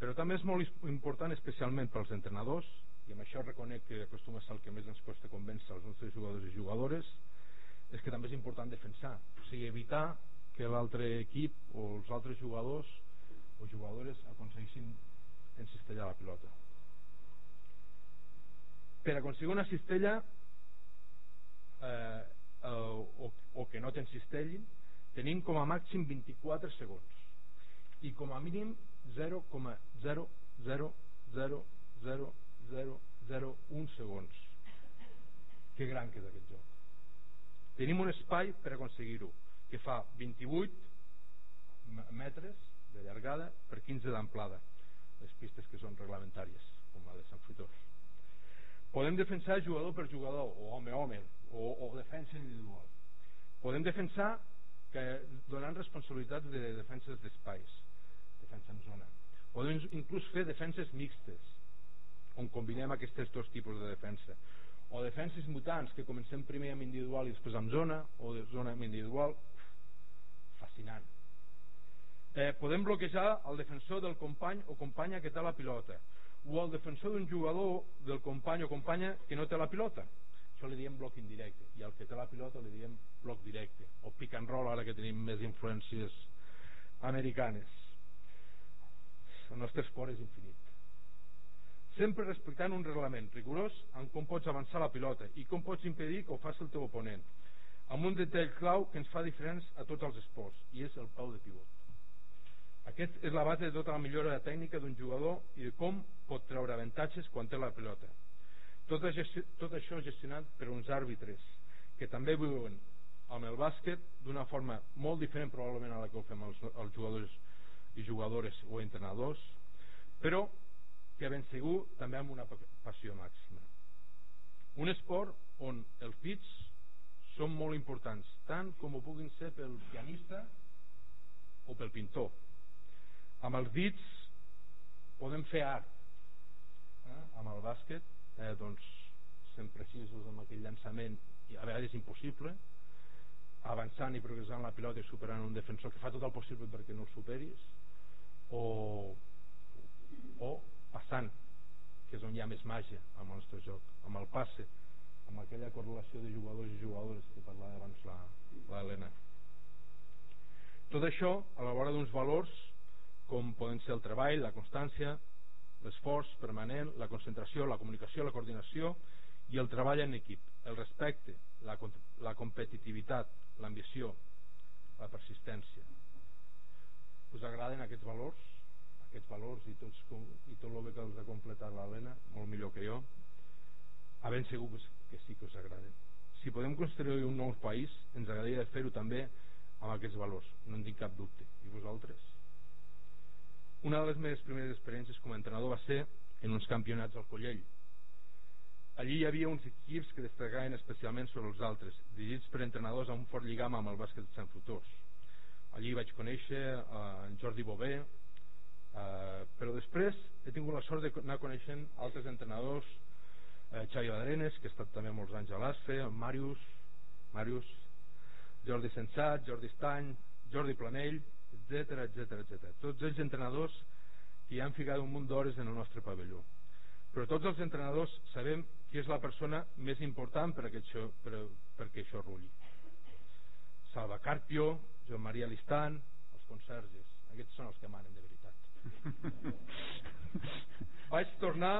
Però també és molt important especialment pels entrenadors i amb això reconec que acostuma a ser el que més ens costa convèncer els nostres jugadors i jugadores és que també és important defensar o sigui, evitar que l'altre equip o els altres jugadors o jugadores aconseguissin encistellar la pilota per aconseguir una cistella eh, o, o que no t'encistellin tenim com a màxim 24 segons. I com a mínim 0,0000001 segons. Que gran que és aquest joc. Tenim un espai per aconseguir-ho que fa 28 metres de llargada per 15 d'amplada les pistes que són reglamentàries com la de Sant Fruitós. Podem defensar jugador per jugador o home home o, o defensa individual. Podem defensar que donant responsabilitats de defenses d'espais defensa en zona. Podem inclús fer defenses mixtes on combinem aquests dos tipus de defensa. O defenses mutants que comencem primer amb individual i després amb zona o de zona amb individual. Fascinant eh, podem bloquejar el defensor del company o companya que té la pilota o el defensor d'un jugador del company o companya que no té la pilota. Això li diem bloc indirecte i al que té la pilota li diem bloc directe o pick and roll ara que tenim més influències americanes. El nostre esport és infinit. Sempre respectant un reglament rigorós en com pots avançar la pilota i com pots impedir que ho faci el teu oponent amb un detall clau que ens fa diferents a tots els esports i és el peu de pivot aquest és la base de tota la millora de tècnica d'un jugador i de com pot treure avantatges quan té la pilota tot, això, tot això gestionat per uns àrbitres que també viuen amb el bàsquet d'una forma molt diferent probablement a la que ho fem els, els jugadors i jugadores o entrenadors però que ben segur també amb una passió màxima. Un esport on els dits són molt importants tant com ho puguin ser pel pianista o pel pintor amb els dits podem fer art eh? amb el bàsquet eh, doncs sent precisos amb aquell llançament i a vegades impossible avançant i progressant la pilota i superant un defensor que fa tot el possible perquè no el superis o, o passant que és on hi ha més màgia el nostre joc amb el passe amb aquella correlació de jugadors i jugadores que parlava abans l'Helena tot això a la vora d'uns valors com poden ser el treball, la constància l'esforç permanent, la concentració la comunicació, la coordinació i el treball en equip, el respecte la, la competitivitat l'ambició, la persistència us agraden aquests valors? aquests valors i, tots, i tot el que els ha completat l'Helena molt millor que jo a ben segur que, que sí que us agraden si podem construir un nou país ens agradaria fer-ho també amb aquests valors no en tinc cap dubte i vosaltres? Una de les meves primeres experiències com a entrenador va ser en uns campionats al Collell. Allí hi havia uns equips que destacaven especialment sobre els altres dirigits per entrenadors amb un fort lligam amb el bàsquet de Sant Frutós allí vaig conèixer eh, en Jordi Bové Uh, però després he tingut la sort d'anar coneixent altres entrenadors uh, Xavi Badrenes que ha estat també molts anys a l'ASFE Màrius, Màrius Jordi Sensat, Jordi Estany Jordi Planell, etc etc etc. tots ells entrenadors que han ficat un munt d'hores en el nostre pavelló. Però tots els entrenadors sabem qui és la persona més important per això, per, perquè això rulli. Salva Carpio Joan Maria Listan els conserges. Aquests són els que manen de veritat. Vaig tornar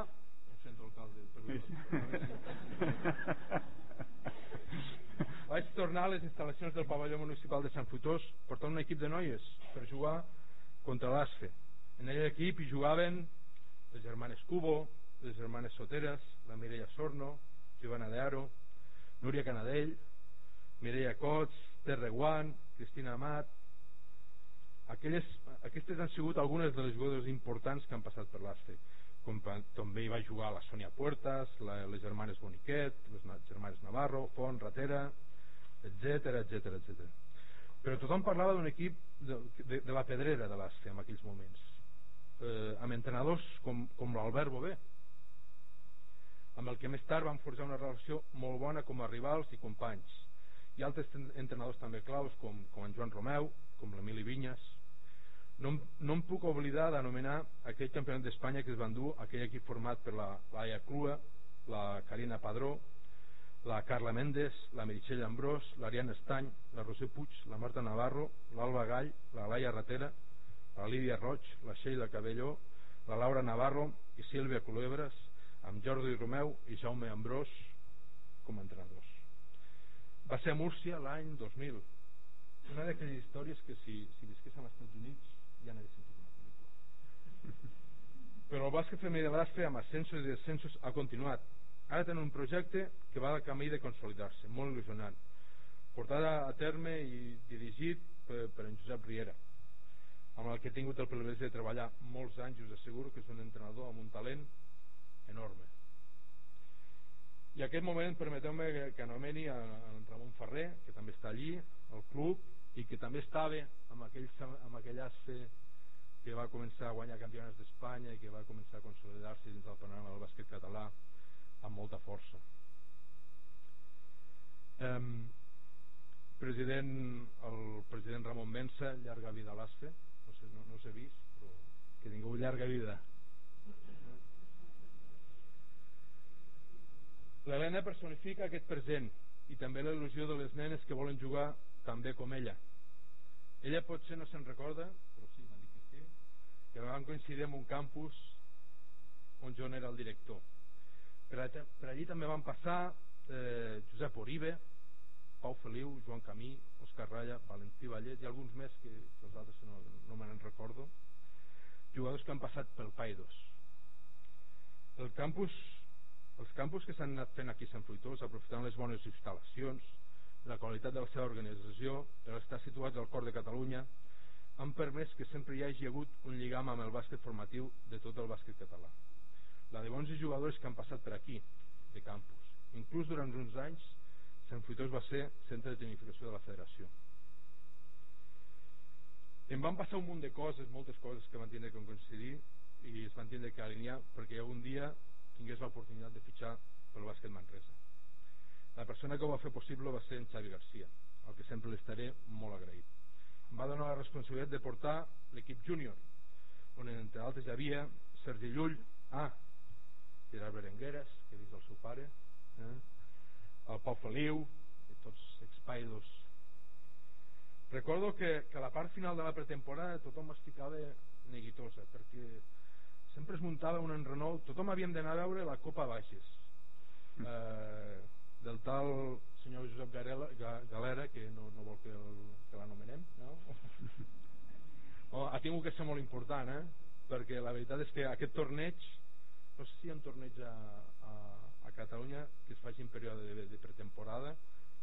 sento alcalde vaig tornar a les instal·lacions del pavelló municipal de Sant Futós portant un equip de noies per jugar contra l'ASFE en aquell equip hi jugaven les germanes Cubo les germanes Soteres la Mireia Sorno Giovanna de Aro Núria Canadell Mireia Cots Terre Guant Cristina Amat. Aquelles, aquestes han sigut algunes de les jugadores importants que han passat per l'ASFE com també hi va jugar la Sònia Puertas la, les germanes Boniquet les germanes Navarro, Font, Ratera etc etc etc. però tothom parlava d'un equip de, de, de la pedrera de l'ASFE en aquells moments. Eh, amb entrenadors com, com l'Albert Bové amb el que més tard van forjar una relació molt bona com a rivals i companys. I altres entrenadors també claus com, com en Joan Romeu com l'Emili Vinyes no, no em puc oblidar d'anomenar aquell campionat d'Espanya que es van dur aquell equip format per la Laia Clua la Carina Padró la Carla Méndez, la Meritxell Ambrós l'Ariana Estany, la Roser Puig la Marta Navarro, l'Alba Gall la Laia Ratera, la Lídia Roig la Sheila Cabelló, la Laura Navarro i Sílvia Culebres amb Jordi Romeu i Jaume Ambrós com a entrenadors. Va ser a Múrcia l'any 2000 una d'aquelles històries que si, si visqués als Estats Units ja n'hagués sentit una pel·lícula. Però el bàsquet femení de Brasfe amb ascensos i descensos ha continuat ara tenen un projecte que va al camí de consolidar-se molt il·lusionant portat a terme i dirigit per, per en Josep Riera amb el que he tingut el privilegi de treballar molts anys us asseguro que és un entrenador amb un talent enorme. I aquest moment permeteu-me que, anomeni a, a en Ramon Ferrer que també està allí, al club i que també estava amb aquell, amb aquell asfe que va començar a guanyar campionats d'Espanya i que va començar a consolidar-se dins del panorama del bàsquet català amb molta força. Um, president el president Ramon Bensa llarga vida a l'ASFE. No sé, no, no vist però que tingueu llarga vida. l'Helena personifica aquest present i també la il·lusió de les nenes que volen jugar també com ella. Ella potser no se'n recorda que vam coincidir en un campus on jo era el director per, per allí també van passar eh, Josep Oribe Pau Feliu, Joan Camí Òscar Ralla, Valentí Vallet i alguns més que, que els altres no, no me'n recordo jugadors que han passat pel Paidos el campus els campus que s'han anat fent aquí a Sant Fruitós aprofitant les bones instal·lacions la qualitat de la seva organització per estar situats al cor de Catalunya han permès que sempre hi hagi hagut un lligam amb el bàsquet formatiu de tot el bàsquet català. La de bons jugadors que han passat per aquí, de campus. Inclús durant uns anys, Sant Fruitós va ser centre de tecnificació de la federació. Em van passar un munt de coses, moltes coses que van tindre que coincidir i es van tindre que alinear perquè un dia tingués l'oportunitat de fitxar pel bàsquet Manresa. La persona que ho va fer possible va ser en Xavi Garcia, al que sempre l'estaré molt agraït va donar la responsabilitat de portar l'equip júnior on entre altres hi havia Sergi Llull ah, Gerard Berengueres que és el seu pare eh? el Pau Feliu i tots expaidos recordo que, que a la part final de la pretemporada tothom es ficava neguitosa perquè sempre es muntava un enrenou tothom havíem d'anar a veure la Copa Baixes eh, del tal senyor Josep Garela, Galera que no, no vol que, que l'anomenem no? oh, ha tingut que ser molt important eh? perquè la veritat és que aquest torneig hi ha un torneig a, a, a Catalunya que es faci en període de, de pretemporada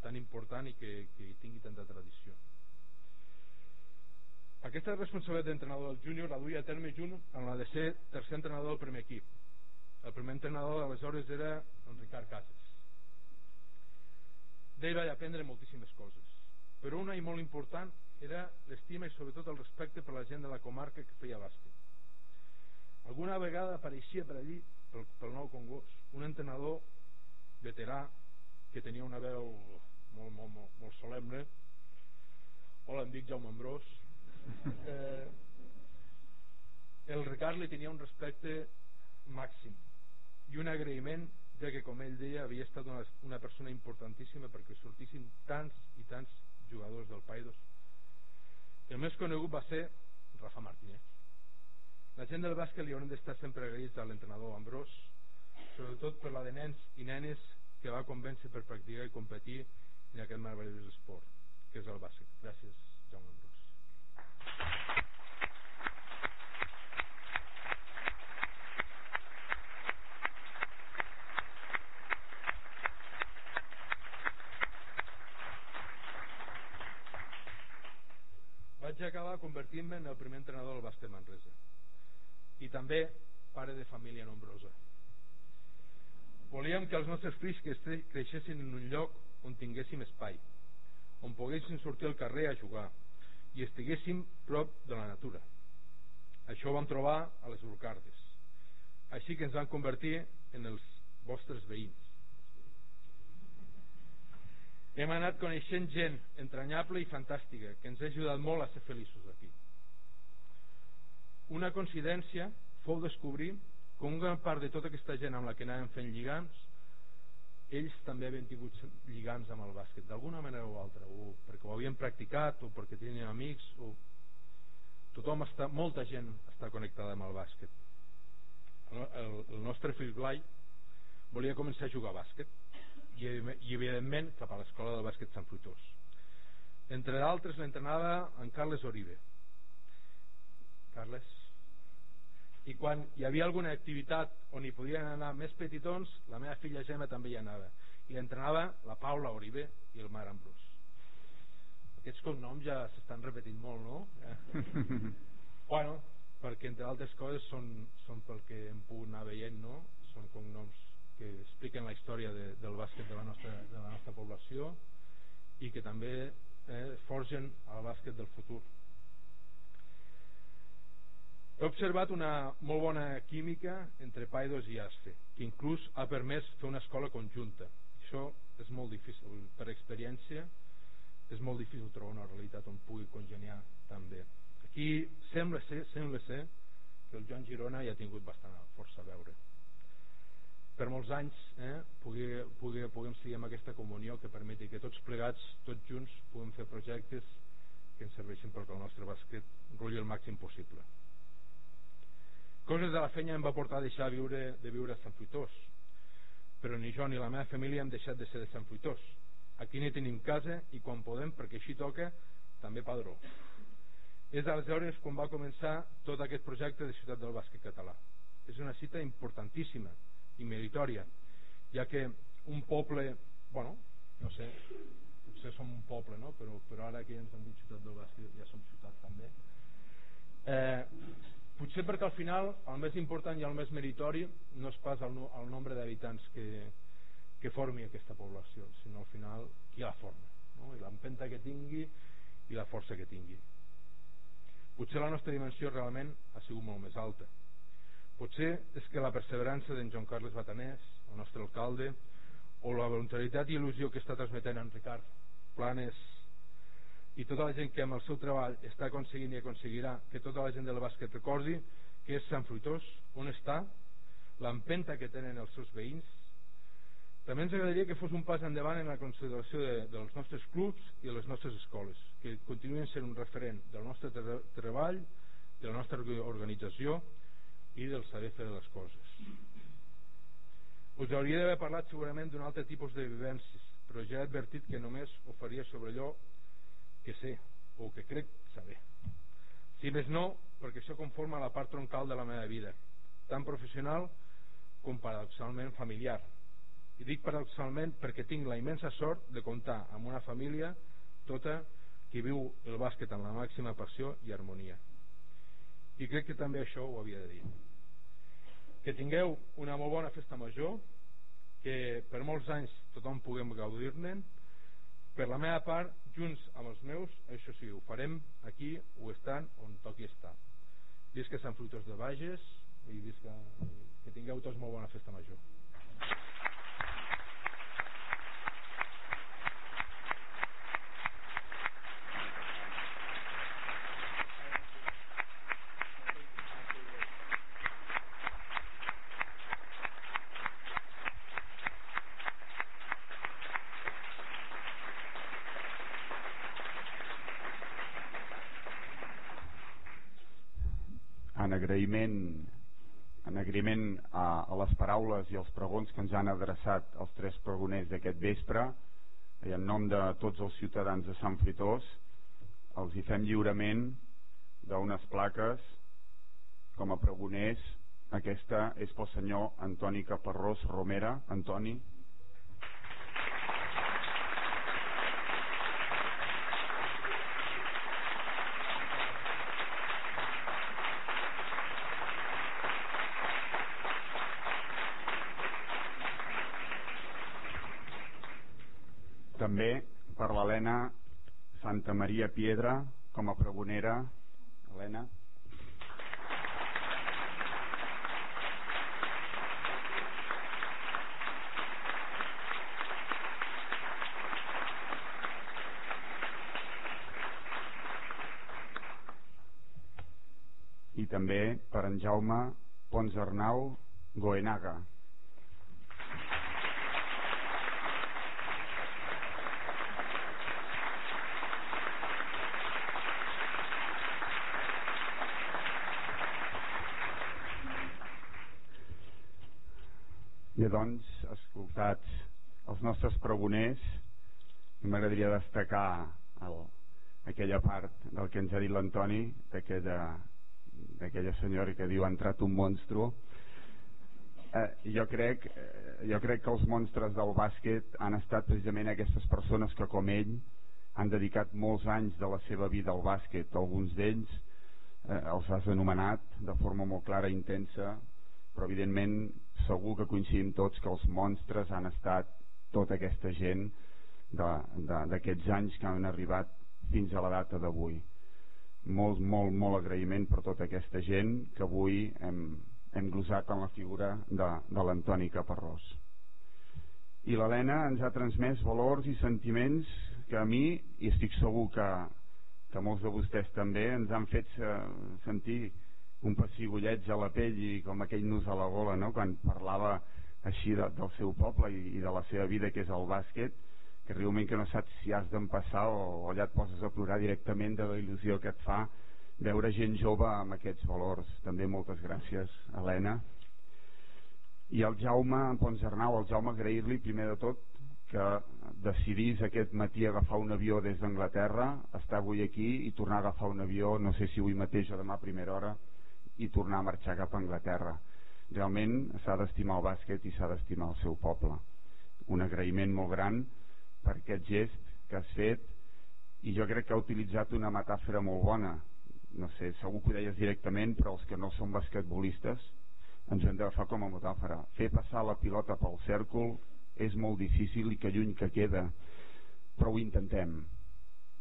tan important i que, que tingui tanta tradició. Aquesta responsabilitat d'entrenador del júnior la duia a terme junt amb la de ser tercer entrenador del primer equip. El primer entrenador aleshores era en Ricard Casas d'ell vaig aprendre moltíssimes coses però una i molt important era l'estima i sobretot el respecte per la gent de la comarca que feia bàsquet alguna vegada apareixia per allí pel, pel nou Congost un entrenador veterà que tenia una veu molt, molt, molt, molt solemne. Hola em dic Jaume Ambrós. Eh, el Ricard li tenia un respecte màxim i un agraïment ja que com ell deia havia estat una, una persona importantíssima perquè sortissin tants i tants jugadors del Paidos. El més conegut va ser Rafa Martínez la gent del bàsquet li hauran d'estar sempre agraïts a l'entrenador Ambrós sobretot per la de nens i nenes que va convèncer per practicar i competir en aquest meravellós esport que és el bàsquet. Gràcies Jaume Ambrós. Vaig acabar convertint-me en el primer entrenador del bàsquet Manresa i també pare de família nombrosa. Volíem que els nostres fills creixessin en un lloc on tinguéssim espai on poguéssim sortir al carrer a jugar i estiguéssim prop de la natura. Això ho vam trobar a les Urcardes. Així que ens vam convertir en els vostres veïns. Hem anat coneixent gent entranyable i fantàstica que ens ha ajudat molt a ser feliços aquí una coincidència fou descobrir que una gran part de tota aquesta gent amb la que anàvem fent lligams ells també havien tingut lligams amb el bàsquet d'alguna manera o altra o perquè ho havien practicat o perquè tenien amics o tothom està, molta gent està connectada amb el bàsquet. El, el, el nostre fill Blai volia començar a jugar a bàsquet i, i evidentment cap a l'escola del bàsquet Sant Fruitós. Entre d'altres l'entrenava en Carles Oribe. Carles i quan hi havia alguna activitat on hi podien anar més petitons la meva filla Gemma també hi anava i l'entrenava la Paula Oribe i el Mar Ambrós aquests cognoms ja s'estan repetint molt no? bueno, perquè entre altres coses són, són pel que hem pogut anar veient no? són cognoms que expliquen la història de, del bàsquet de la, nostra, de la nostra població i que també eh, forgen el bàsquet del futur. He observat una molt bona química entre Paidos i Asfe, que inclús ha permès fer una escola conjunta. Això és molt difícil, per experiència és molt difícil trobar una realitat on pugui congeniar també. Aquí sembla ser, sembla ser que el Joan Girona hi ha tingut bastant força a veure per molts anys eh, pugui, puguem seguir amb aquesta comunió que permeti que tots plegats, tots junts, puguem fer projectes que ens serveixin perquè el nostre bàsquet rulli el màxim possible. Coses de la feina em va portar a deixar de viure, de viure a Sant Fruitós, però ni jo ni la meva família hem deixat de ser de Sant Fruitós. Aquí ni tenim casa i quan podem, perquè així toca, també padró. És aleshores quan va començar tot aquest projecte de Ciutat del Bàsquet Català. És una cita importantíssima, i meritòria ja que un poble bueno, no sé potser som un poble no? però, però ara que ja ens han dit ciutat del bàsquet ja som ciutat també eh, potser perquè al final el més important i el més meritori no és pas el, el nombre d'habitants que, que formi aquesta població sinó al final qui la forma no? i l'empenta que tingui i la força que tingui potser la nostra dimensió realment ha sigut molt més alta Potser és que la perseverança d'en Joan Carles Batanès, el nostre alcalde, o la voluntarietat i il·lusió que està transmetent en Ricard Planes i tota la gent que amb el seu treball està aconseguint i aconseguirà que tota la gent del bàsquet recordi que és Sant Fruitós, on està, l'empenta que tenen els seus veïns. També ens agradaria que fos un pas endavant en la consideració de, dels nostres clubs i de les nostres escoles, que continuïn sent un referent del nostre treball, de la nostra organització i del saber fer les coses. Us hauria d'haver parlat segurament d'un altre tipus de vivències, però ja he advertit que només ho faria sobre allò que sé o que crec saber. Si més no, perquè això conforma la part troncal de la meva vida, tant professional com paradoxalment familiar. I dic paradoxalment perquè tinc la immensa sort de comptar amb una família tota que viu el bàsquet amb la màxima passió i harmonia. I crec que també això ho havia de dir que tingueu una molt bona festa major que per molts anys tothom puguem gaudir-ne per la meva part, junts amb els meus això sí, ho farem aquí o estan on toqui estar. Visca Sant Fruitós de Bages i visca, que tingueu tots molt bona festa major agraïment en agraïment a, a les paraules i als pregons que ens han adreçat els tres pregoners d'aquest vespre. I en nom de tots els ciutadans de Sant Fritós els hi fem lliurement d'unes plaques. Com a pregoners aquesta és pel senyor Antoni Caparrós Romera. Antoni també per l'Helena Santa Maria Piedra com a pregonera. Helena i també per en Jaume Pons Arnau Goenaga doncs, escoltats els nostres pregoners, m'agradaria destacar el, aquella part del que ens ha dit l'Antoni, d'aquella senyora que diu ha entrat un monstru. Eh, jo, crec, eh, jo crec que els monstres del bàsquet han estat precisament aquestes persones que, com ell, han dedicat molts anys de la seva vida al bàsquet. Alguns d'ells eh, els has anomenat de forma molt clara i intensa, però evidentment segur que coincidim tots que els monstres han estat tota aquesta gent d'aquests anys que han arribat fins a la data d'avui. Molt, molt, molt agraïment per tota aquesta gent que avui hem, hem glosat en la figura de, de l'Antoni Caparrós. I l'Helena ens ha transmès valors i sentiments que a mi, i estic segur que, que molts de vostès també, ens han fet sentir un pessigolleig a la pell i com aquell nus a la gola no? quan parlava així de, del seu poble i, i de la seva vida que és el bàsquet que realment que no saps si has d'empassar o, o allà et poses a plorar directament de la il·lusió que et fa veure gent jove amb aquests valors també moltes gràcies Helena i el Jaume Arnau el Jaume agrair-li primer de tot que decidís aquest matí agafar un avió des d'Anglaterra estar avui aquí i tornar a agafar un avió no sé si avui mateix o demà a primera hora i tornar a marxar cap a Anglaterra. Realment s'ha d'estimar el bàsquet i s'ha d'estimar el seu poble. Un agraïment molt gran per aquest gest que has fet i jo crec que ha utilitzat una metàfora molt bona. No sé, segur que ho deies directament però els que no són basquetbolistes ens hem d'agafar com a metàfora. Fer passar la pilota pel cèrcol és molt difícil i que lluny que queda però ho intentem.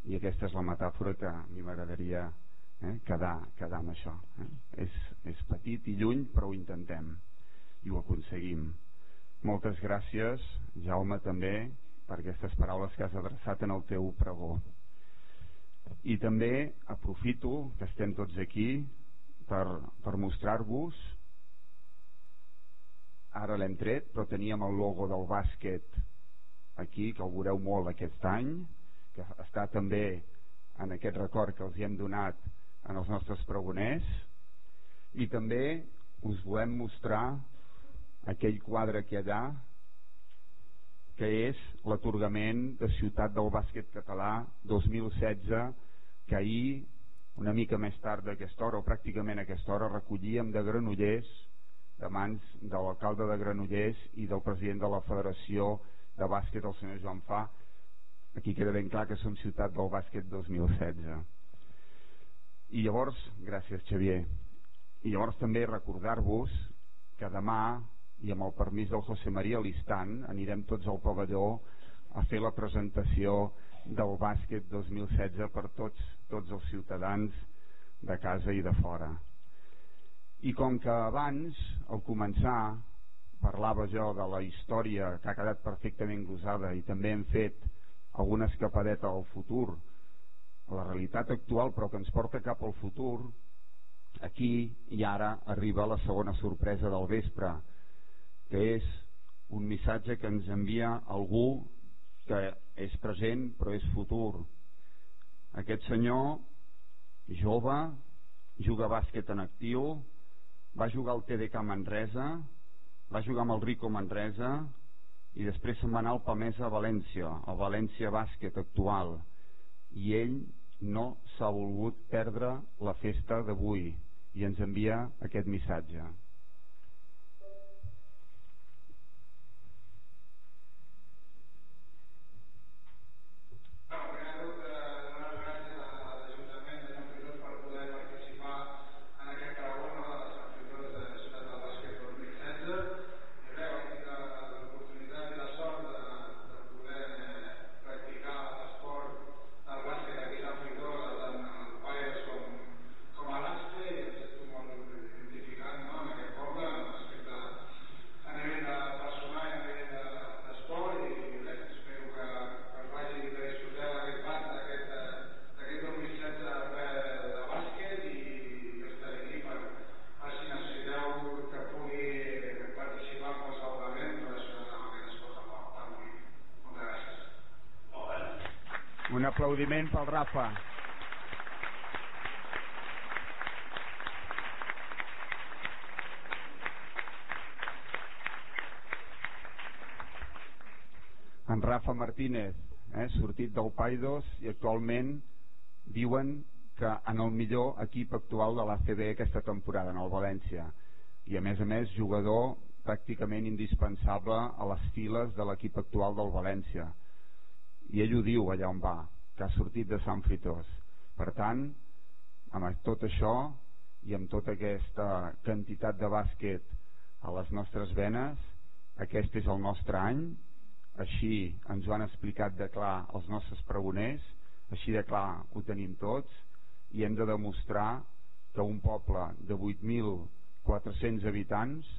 I aquesta és la metàfora que a mi m'agradaria eh? quedar, quedar amb això eh? és, és petit i lluny però ho intentem i ho aconseguim moltes gràcies Jaume també per aquestes paraules que has adreçat en el teu pregó i també aprofito que estem tots aquí per, per mostrar-vos ara l'hem tret però teníem el logo del bàsquet aquí que el veureu molt aquest any que està també en aquest record que els hi hem donat en els nostres pregoners. I també us volem mostrar aquell quadre que hi ha allà que és l'atorgament de Ciutat del Bàsquet Català 2016 que ahir una mica més tard d'aquesta hora o pràcticament aquesta hora recollíem de Granollers de mans de l'alcalde de Granollers i del president de la Federació de Bàsquet el senyor Joan Fa aquí queda ben clar que som Ciutat del Bàsquet 2016 i llavors, gràcies Xavier, i llavors també recordar-vos que demà, i amb el permís del José María Listán, anirem tots al pavelló a fer la presentació del bàsquet 2016 per tots, tots els ciutadans de casa i de fora. I com que abans, al començar, parlava jo de la història que ha quedat perfectament glosada i també hem fet alguna escapadeta al futur la realitat actual però que ens porta cap al futur aquí i ara arriba la segona sorpresa del vespre que és un missatge que ens envia algú que és present però és futur. Aquest senyor jove juga a bàsquet en actiu va jugar al TDK Manresa va jugar amb el Rico Manresa i després se'n va anar al Pamesa a València al València Bàsquet actual. I ell no s'ha volgut perdre la festa d'avui i ens envia aquest missatge Rafa. En Rafa Martínez, eh, sortit del Paidos i actualment diuen que en el millor equip actual de l'ACB aquesta temporada, en el València. I a més a més jugador pràcticament indispensable a les files de l'equip actual del València. I ell ho diu allà on va que ha sortit de Sant Fritós. Per tant, amb tot això i amb tota aquesta quantitat de bàsquet a les nostres venes aquest és el nostre any així ens ho han explicat de clar els nostres pregoners així de clar ho tenim tots i hem de demostrar que un poble de 8.400 habitants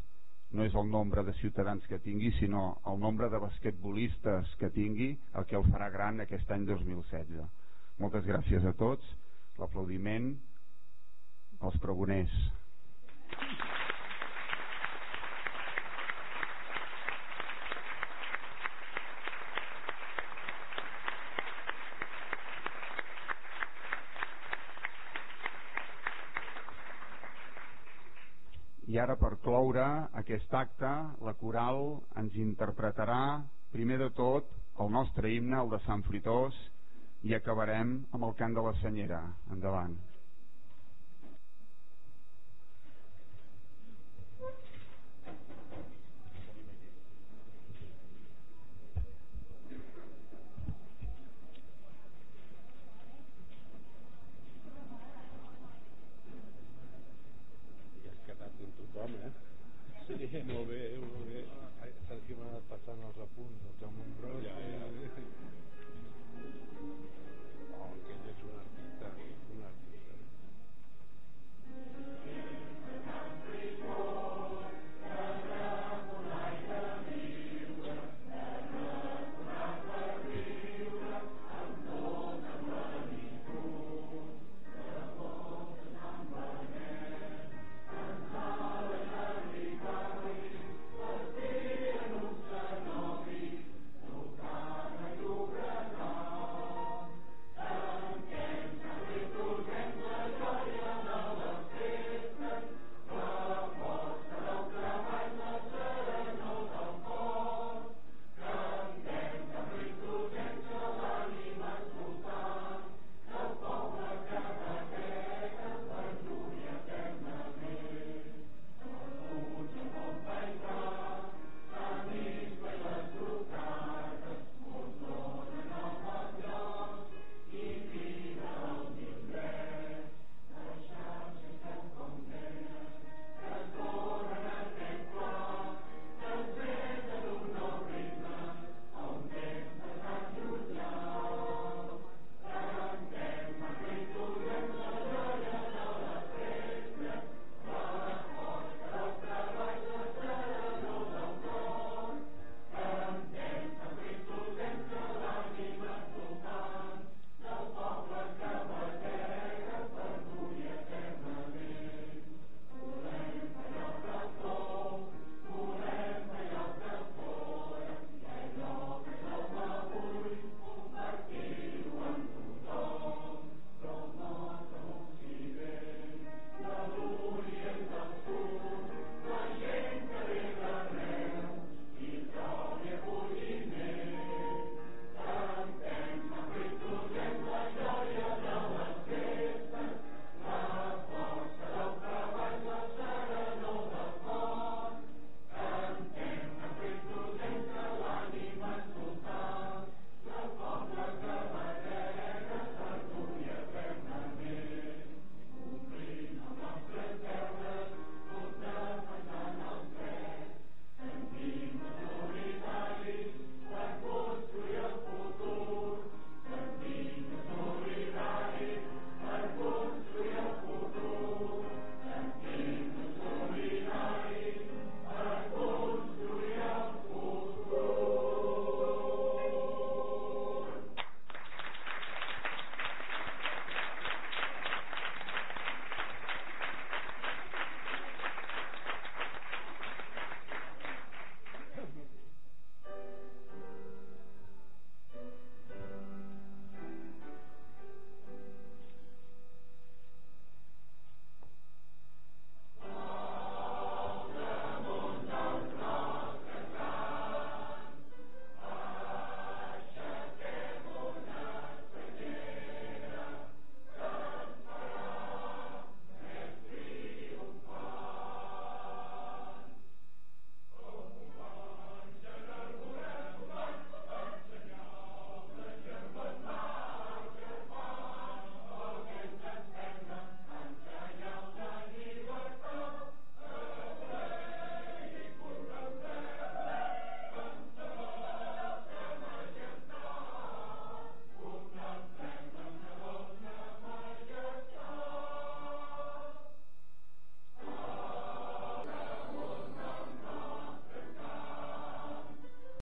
no és el nombre de ciutadans que tingui sinó el nombre de basquetbolistes que tingui el que el farà gran aquest any 2016 moltes gràcies a tots. L'aplaudiment als pregoners Ara per cloure aquest acte, la coral ens interpretarà primer de tot el nostre himne, el de Sant Fritós, i acabarem amb el cant de la senyera. Endavant.